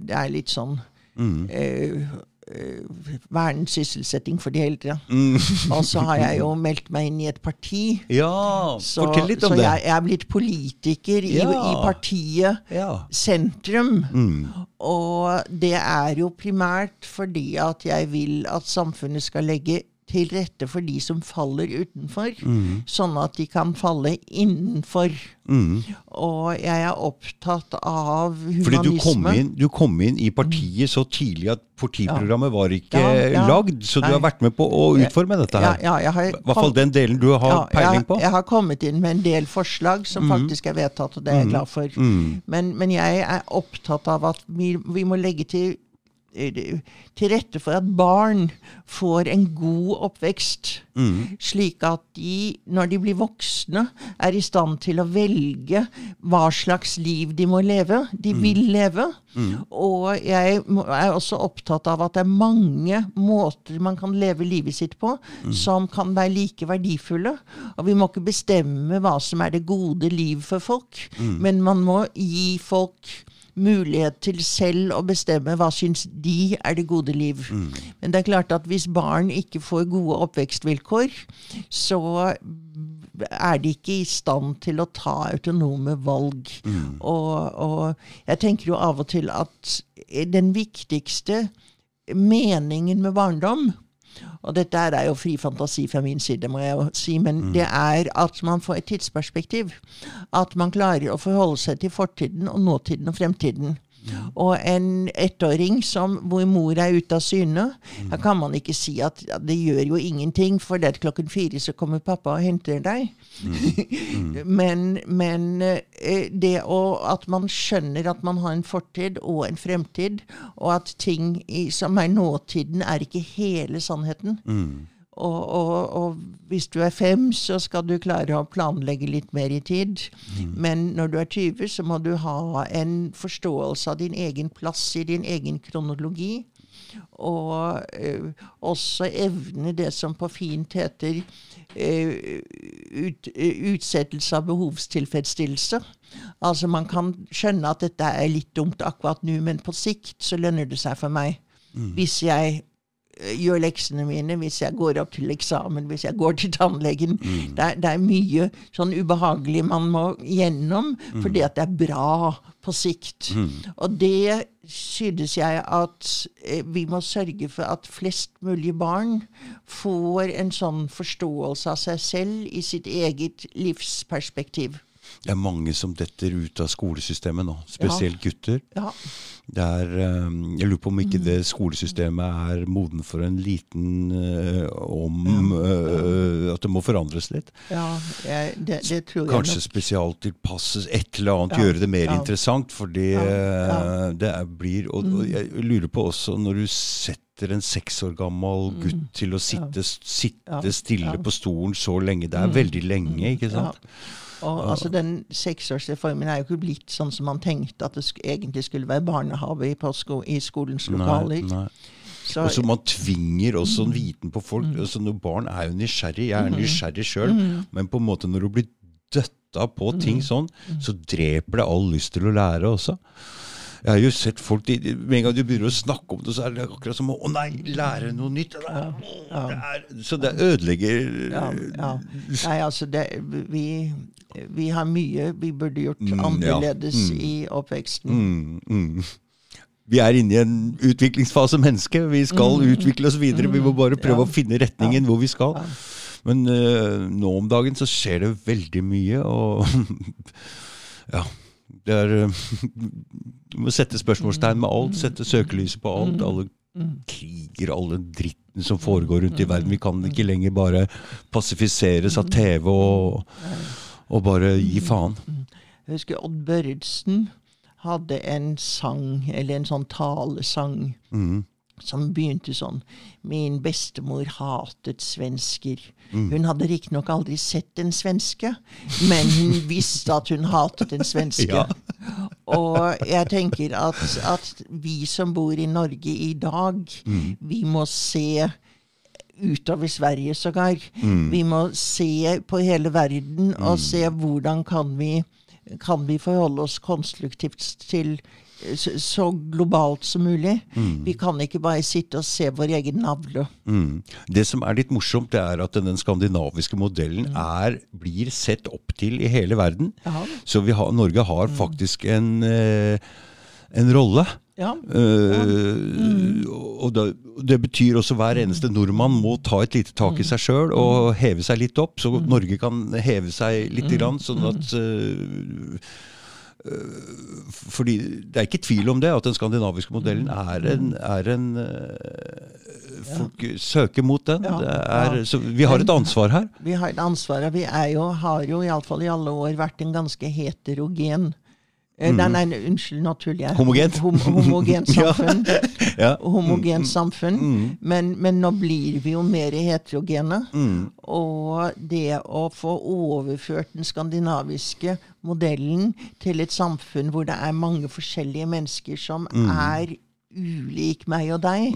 det er litt sånn Mm. Eh, Eh, verdenssysselsetting for de eldre. Mm. <laughs> og så har jeg jo meldt meg inn i et parti. Ja, så, fortell litt om det. Så jeg, jeg er blitt politiker i, ja. i partiet ja. Sentrum. Mm. Og det er jo primært fordi at jeg vil at samfunnet skal legge til rette for de som faller utenfor, mm. sånn at de kan falle innenfor. Mm. Og jeg er opptatt av humanisme. Fordi du kom, inn, du kom inn i partiet så tidlig at partiprogrammet ja. var ikke ja, ja. lagd, så du har vært med på å utforme dette her. I hvert fall den delen du har peiling på. Jeg har kommet inn med en del forslag som mm. faktisk er vedtatt, og det er jeg mm. glad for. Mm. Men, men, jeg er opptatt av at vi, vi må legge til til rette for at barn får en god oppvekst. Mm. Slik at de, når de blir voksne, er i stand til å velge hva slags liv de må leve. De mm. vil leve. Mm. Og jeg er også opptatt av at det er mange måter man kan leve livet sitt på mm. som kan være like verdifulle. Og vi må ikke bestemme hva som er det gode liv for folk, mm. men man må gi folk mulighet til selv å bestemme hva syns de er det gode liv. Mm. Men det er klart at hvis barn ikke får gode oppvekstvilkår, så er de ikke i stand til å ta autonome valg. Mm. Og, og, jeg tenker jo av og til at den viktigste meningen med barndom og dette er jo fri fantasi fra min side, må jeg jo si, men mm. det er at man får et tidsperspektiv. At man klarer å forholde seg til fortiden og nåtiden og fremtiden. Og en ettåring som, hvor mor er ute av syne, da kan man ikke si at ja, det gjør jo ingenting, for det er klokken fire så kommer pappa og henter deg. Mm. <laughs> Mm. men, men eh, det å, at man skjønner at man har en fortid og en fremtid, og at ting i, som er nåtiden, er ikke hele sannheten. Og, og, og, hvis du er fem, så skal du klare å planlegge litt mer i tid. Mm. Men når du er 20, så må du ha en forståelse av din egen plass i din egen kronologi. Og uh, også evne det som på fint heter uh, ut, uh, utsettelse av behovstilfredsstillelse. Altså man kan skjønne at dette er litt dumt akkurat nå, men på sikt så lønner det seg for meg. Mm. Hvis jeg gjør leksene mine, hvis jeg går opp til eksamen, hvis jeg går til tannlegen. Mm. Det, er, det, er, mye sånn ubehagelig man må gjennom, Mm. fordi at det er bra på sikt. Og det synes jeg at eh, vi må sørge for at flest mulig barn får en sånn forståelse av seg selv i sitt eget livsperspektiv. Det er mange som detter ut av skolesystemet nå, spesielt gutter. Ja. Er, eh, jeg lurer på om ikke det skolesystemet er moden for en liten eh, om eh, At det må forandres litt. Ja, jeg, det, det tror jeg Kanskje spesialtilpasses et eller annet, Ja, gjøre det mer ja. interessant. Ja, ja. eh, det er, blir Og, og jeg lurer på også når du setter en seks år gammel gutt til å sitte, sitte Mm. Ja, stille ja. Mm. på stolen så lenge. Det er veldig lenge, ikke sant? Og altså Den seksårsreformen er jo ikke blitt sånn som man tenkte at det sk egentlig skulle være barnehage i, sko i skolens lokaler. Nei, nei. Så, Og så man tvinger også en viten på folk. Mm. Altså Barn er jo nysgjerrig. Jeg er nysgjerrig sjøl. Men på en måte når du blir døtta på Mm. ting sånn, så dreper det all lyst til å lære også. Jeg har jo sett folk de, de- Med en gang du begynner å snakke om det, så er det akkurat som å Å nei, lære noe nytt. Det er, det er, så det ødelegger ja, ja. Nei, altså det, vi, vi har mye vi burde gjort Mm, ja. annerledes Mm. i oppveksten. Mm, mm. Vi er inne i en utviklingsfase menneske. Vi skal utvikle oss videre. Vi må bare prøve Mm. Ja. å finne retningen hvor vi skal. Ja. Men uh, nå om dagen så skjer det veldig mye, og <laughs> ja. Det er eh, <laughs> Du må sette spørsmålstegn med alt, sette søkelyset på alt. Alle kriger, alle dritten som foregår rundt i verden. Vi kan ikke lenger bare passifiseres av TV og, og bare gi faen. Jeg husker Odd Børredsen hadde en sang, eller en sånn talesang, Mm. Som begynte sånn Min bestemor hatet svensker. Hun hadde riktignok aldri sett en svenske, men hun <laughs> visste at hun hatet en svenske. Ja. Og jeg tenker at, at vi som bor i Norge i dag, vi må se utover Sverige sågar. Vi må se på hele verden og se hvordan kan vi, kan vi forholde oss konstruktivt til så, globalt som mulig. Vi kan ikke bare sitte og se vår egen navle. Mm. Det som er litt morsomt, det er at den skandinaviske modellen er, blir sett opp til i hele verden. Aha. Så vi har, Norge har faktisk en, eh, en rolle. Ja. Eh, og det, det betyr også hver eneste nordmann må ta et lite tak i seg sjøl og heve seg litt opp, så Norge kan heve seg litt, grann, sånn at eh, fordi Det er ikke tvil om det, at den skandinaviske modellen er en, er en eh, Folk søker mot den. Er, så vi har et ansvar her. Vi har et ansvar, og vi er jo, har jo iallfall i alle år vært en ganske heterogen eh, Nei, nei, unnskyld, nå tuller jeg. Mm. Homogent. Hom, homogent <laughs> samfunn. Ja. Homogent samfunn. Men, men nå blir vi jo mer heterogene. Mm. Og det å få overført den skandinaviske modellen til et samfunn hvor det er mange forskjellige mennesker som er ulik meg og deg,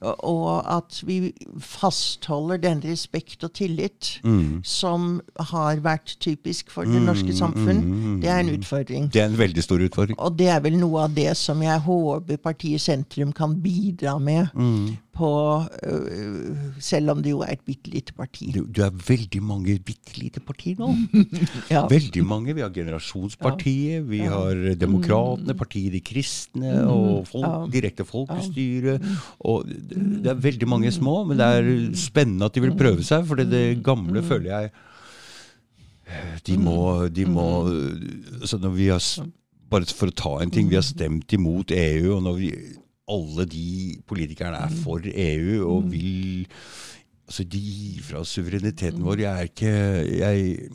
og- og at vi fastholder den respekt og tillit som har vært typisk for det norske samfunn, det er en utfordring. Det er en veldig stor utfordring. Og det er vel noe av det som jeg håper partiet Sentrum kan bidra med. På, øh, selv om det jo er et bitte lite parti. Du, du er veldig mange bitte lite partier nå. <laughs> Ja. Veldig mange. Vi har Generasjonspartiet, vi har Demokratene, Partiet De kristne og folk, direkte folkestyre. Og det, det er veldig mange små, men det er spennende at de vil prøve seg, for det gamle føler jeg De må, de må så når vi har, Bare for å ta en ting. Vi har stemt imot EU, og når vi, alle de politikerne er for EU og vil Altså, de gir fra oss suvereniteten vår. Jeg er ikke Jeg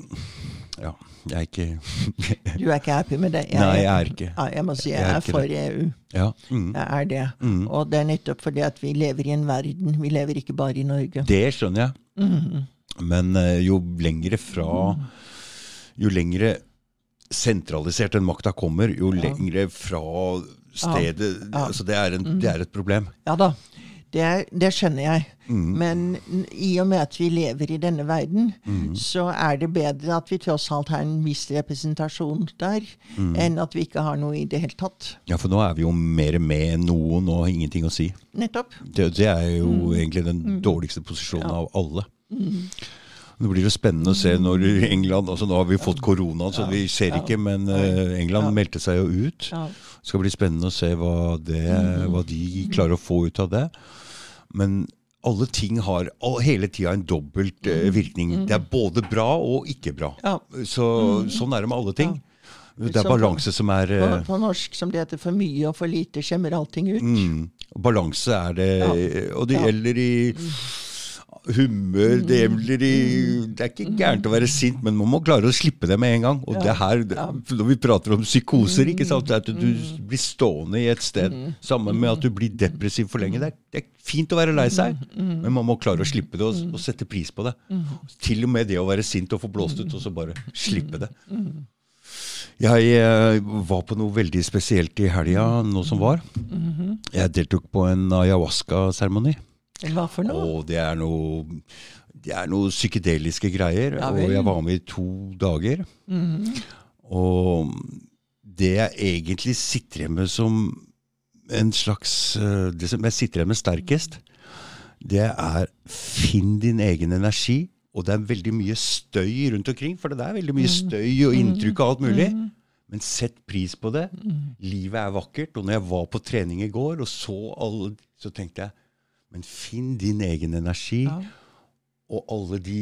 Ja, jeg er ikke <laughs> Du er ikke happy med det? Nei, jeg er ikke. Jeg må si jeg, Jeg er er for det. EU. Ja. Mm. Jeg er det. Og det er nettopp fordi at vi lever i en verden. Vi lever ikke bare i Norge. Det skjønner jeg. Men eh, jo lengre fra Jo lengre sentralisert den makta kommer, jo lengre fra stedet Ja. altså det, er en, det er et problem. Ja da. Det, det skjønner jeg. Mm. Men i og med at vi lever i denne verden, Mm. så er det bedre at vi tross alt har en viss representasjon der, Mm. enn at vi ikke har noe i det hele tatt. Ja, for nå er vi jo mer med enn noen og har ingenting å si. Nettopp. Det, det er jo Mm. egentlig den dårligste posisjonen av alle. Nå blir jo spennende å se når England altså Nå har vi fått korona, så vi ser ikke, men eh, England meldte seg jo ut. Det skal bli spennende å se hva, det, hva de klarer å få ut av det. Men alle ting har hele tida en dobbelt eh, virkning. Det er både bra og ikke bra. Ja. Så, sånn er det med alle ting. Det er balanse som er På, eh, på norsk som det heter for mye og for lite, skjemmer allting ut. mm, Balanse er det Og det gjelder i humør, det gjelder Det er ikke gærent å være sint, men man må klare å slippe det med en gang. Og det her, når vi prater om psykoser, ikke sant, at du blir stående i et sted sammen med at du blir depressiv for lenge. Det er, det er fint å være lei seg, men man må klare å slippe det og, og sette pris på det. Til og med det å være sint og få blåst ut, og så bare slippe det. Jeg eh, var på noe veldig spesielt i helga nå som var. Jeg deltok på en ayahuasca-seremoni. Hva for noe? Og det er noe det er noe psykedeliske greier. Ja og jeg var med i to dager. Og det jeg egentlig sitter igjen med som en slags eh, Det som jeg sitter igjen med sterkest, det er finn din egen energi. Og det er veldig mye støy rundt omkring, for det er veldig mye støy og inntrykk og alt mulig. Men sett pris på det. Livet er vakkert. Og når jeg var på trening i går og så alle, så tenkte jeg Men finn din egen energi. Og alle de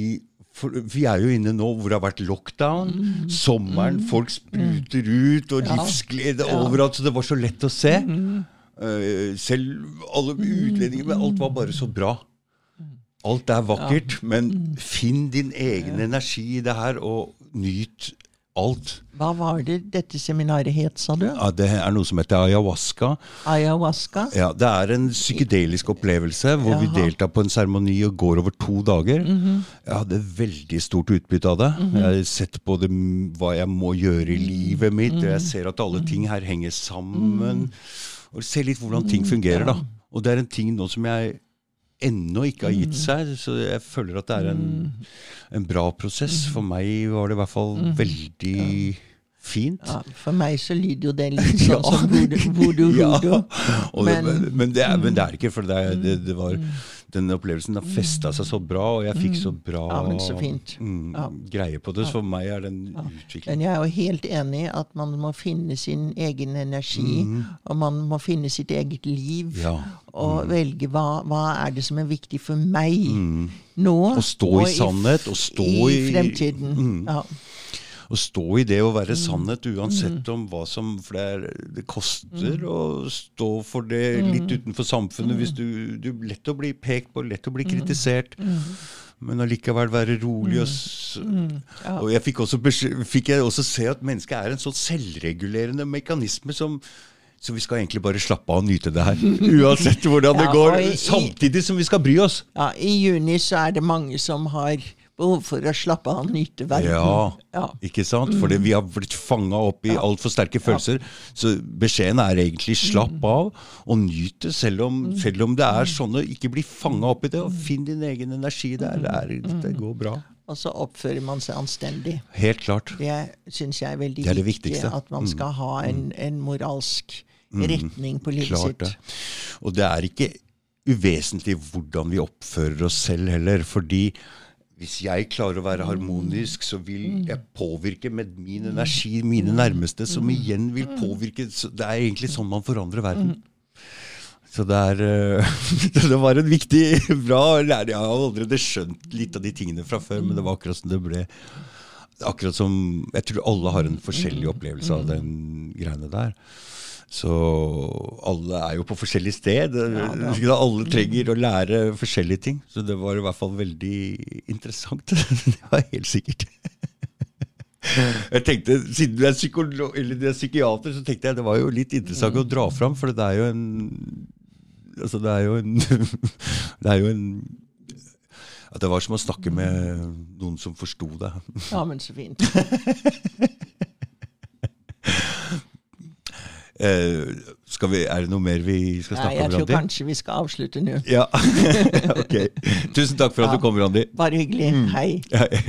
for Vi er jo inne nå hvor det har vært lockdown. Sommeren. Folk spruter ut, og livsglede overalt. Så det var så lett å se. Eh, selv alle utlendinger. Men alt var bare så bra. Alt er vakkert, men finn din egen energi i det her, og nyt alt. Hva var det dette seminaret het, sa du? Ja, det er noe som heter ayahuasca. Ayahuasca? Ja, Det er en psykedelisk opplevelse hvor vi deltar på en seremoni og går over to dager. Jeg hadde veldig stort utbytte av det. Jeg har sett på det, hva jeg må gjøre i livet mitt. og Jeg ser at alle ting her henger sammen. Og ser litt hvordan ting fungerer. da. Og det er en ting nå som jeg ennå ikke har gitt seg, så jeg føler at det er en, en bra prosess. For meg var det i hvert fall veldig fint. Ja, for meg så lyder jo det <laughs> litt sånn som voodoo, voodoo. <laughs> Ja, voodoo. Men- men, det er, men det er ikke, for det, det, det var den opplevelsen har festa seg så bra, og jeg fikk så bra Ja, så fint. mm, Ja. greie på det. Så for meg er det en utvikling. Men jeg er jo helt enig i at man må finne sin egen energi, og man må finne sitt eget liv. Mm. Ja. Og velge hva, hva er det som er viktig for meg nå. Å Mm. stå i sannhet, og stå i, i- fremtiden. Mm. Ja. Å stå i det å Mm. være sannhet uansett om hva som For det, er, det koster Mm. å stå for det litt utenfor samfunnet. Hvis du, du er lett å bli pekt på, lett å Mm. bli kritisert. Men allikevel være rolig. Og, s- og jeg fikk også, fikk jeg også se at mennesket er en sånn selvregulerende mekanisme som så vi skal egentlig bare slappe av og nyte det her. <laughs> Uansett hvordan det går. i- Samtidig som vi skal bry oss. ja, I juni så er det mange som har behov for å slappe av og nyte verden. Ja, Ja. ikke sant? Fordi vi har blitt fanga opp i altfor sterke følelser. Så beskjeden er egentlig slapp av og nyt det, selv om, selv om det er sånn ikke bli fanga opp i det. Og finn din egen energi der. Det, er, det går bra. Og så oppfører man seg anstendig. Helt klart. Det syns jeg er veldig Det er det viktig. At man skal ha en, en moralsk retning på livet Klart sitt. Og det er ikke uvesentlig hvordan vi oppfører oss selv heller. Fordi hvis jeg klarer å være harmonisk, så vil jeg påvirke med min energi mine nærmeste, som igjen vil påvirke så Det er egentlig sånn man forandrer verden. Så det er eh, <laughs> Det var en viktig, bra lærer. Jeg har allerede skjønt litt av de tingene fra før, men det var akkurat som det ble Akkurat som Jeg tror alle har en forskjellig opplevelse av den greiene der. Så alle er jo på forskjellig sted. alle trenger å lære forskjellige ting. Så det var i hvert fall veldig interessant. <laughs> det var helt sikkert. Jeg tenkte, Siden du er, psykolog, eller du er psykiater, så tenkte jeg det var jo litt interessant å dra fram, for det er jo en Altså, det er jo en <laughs> Det er jo en at Det var som å snakke med noen som forsto det. Ja, men så fint. <laughs> Eh, vi, er det noe mer vi skal snakke jeg om, tror Randi? kanskje vi skal avslutte nå. Ja, <laughs> ok. Tusen takk for at Ja. du kom, Randi. Bare hyggelig. Hei. Hei.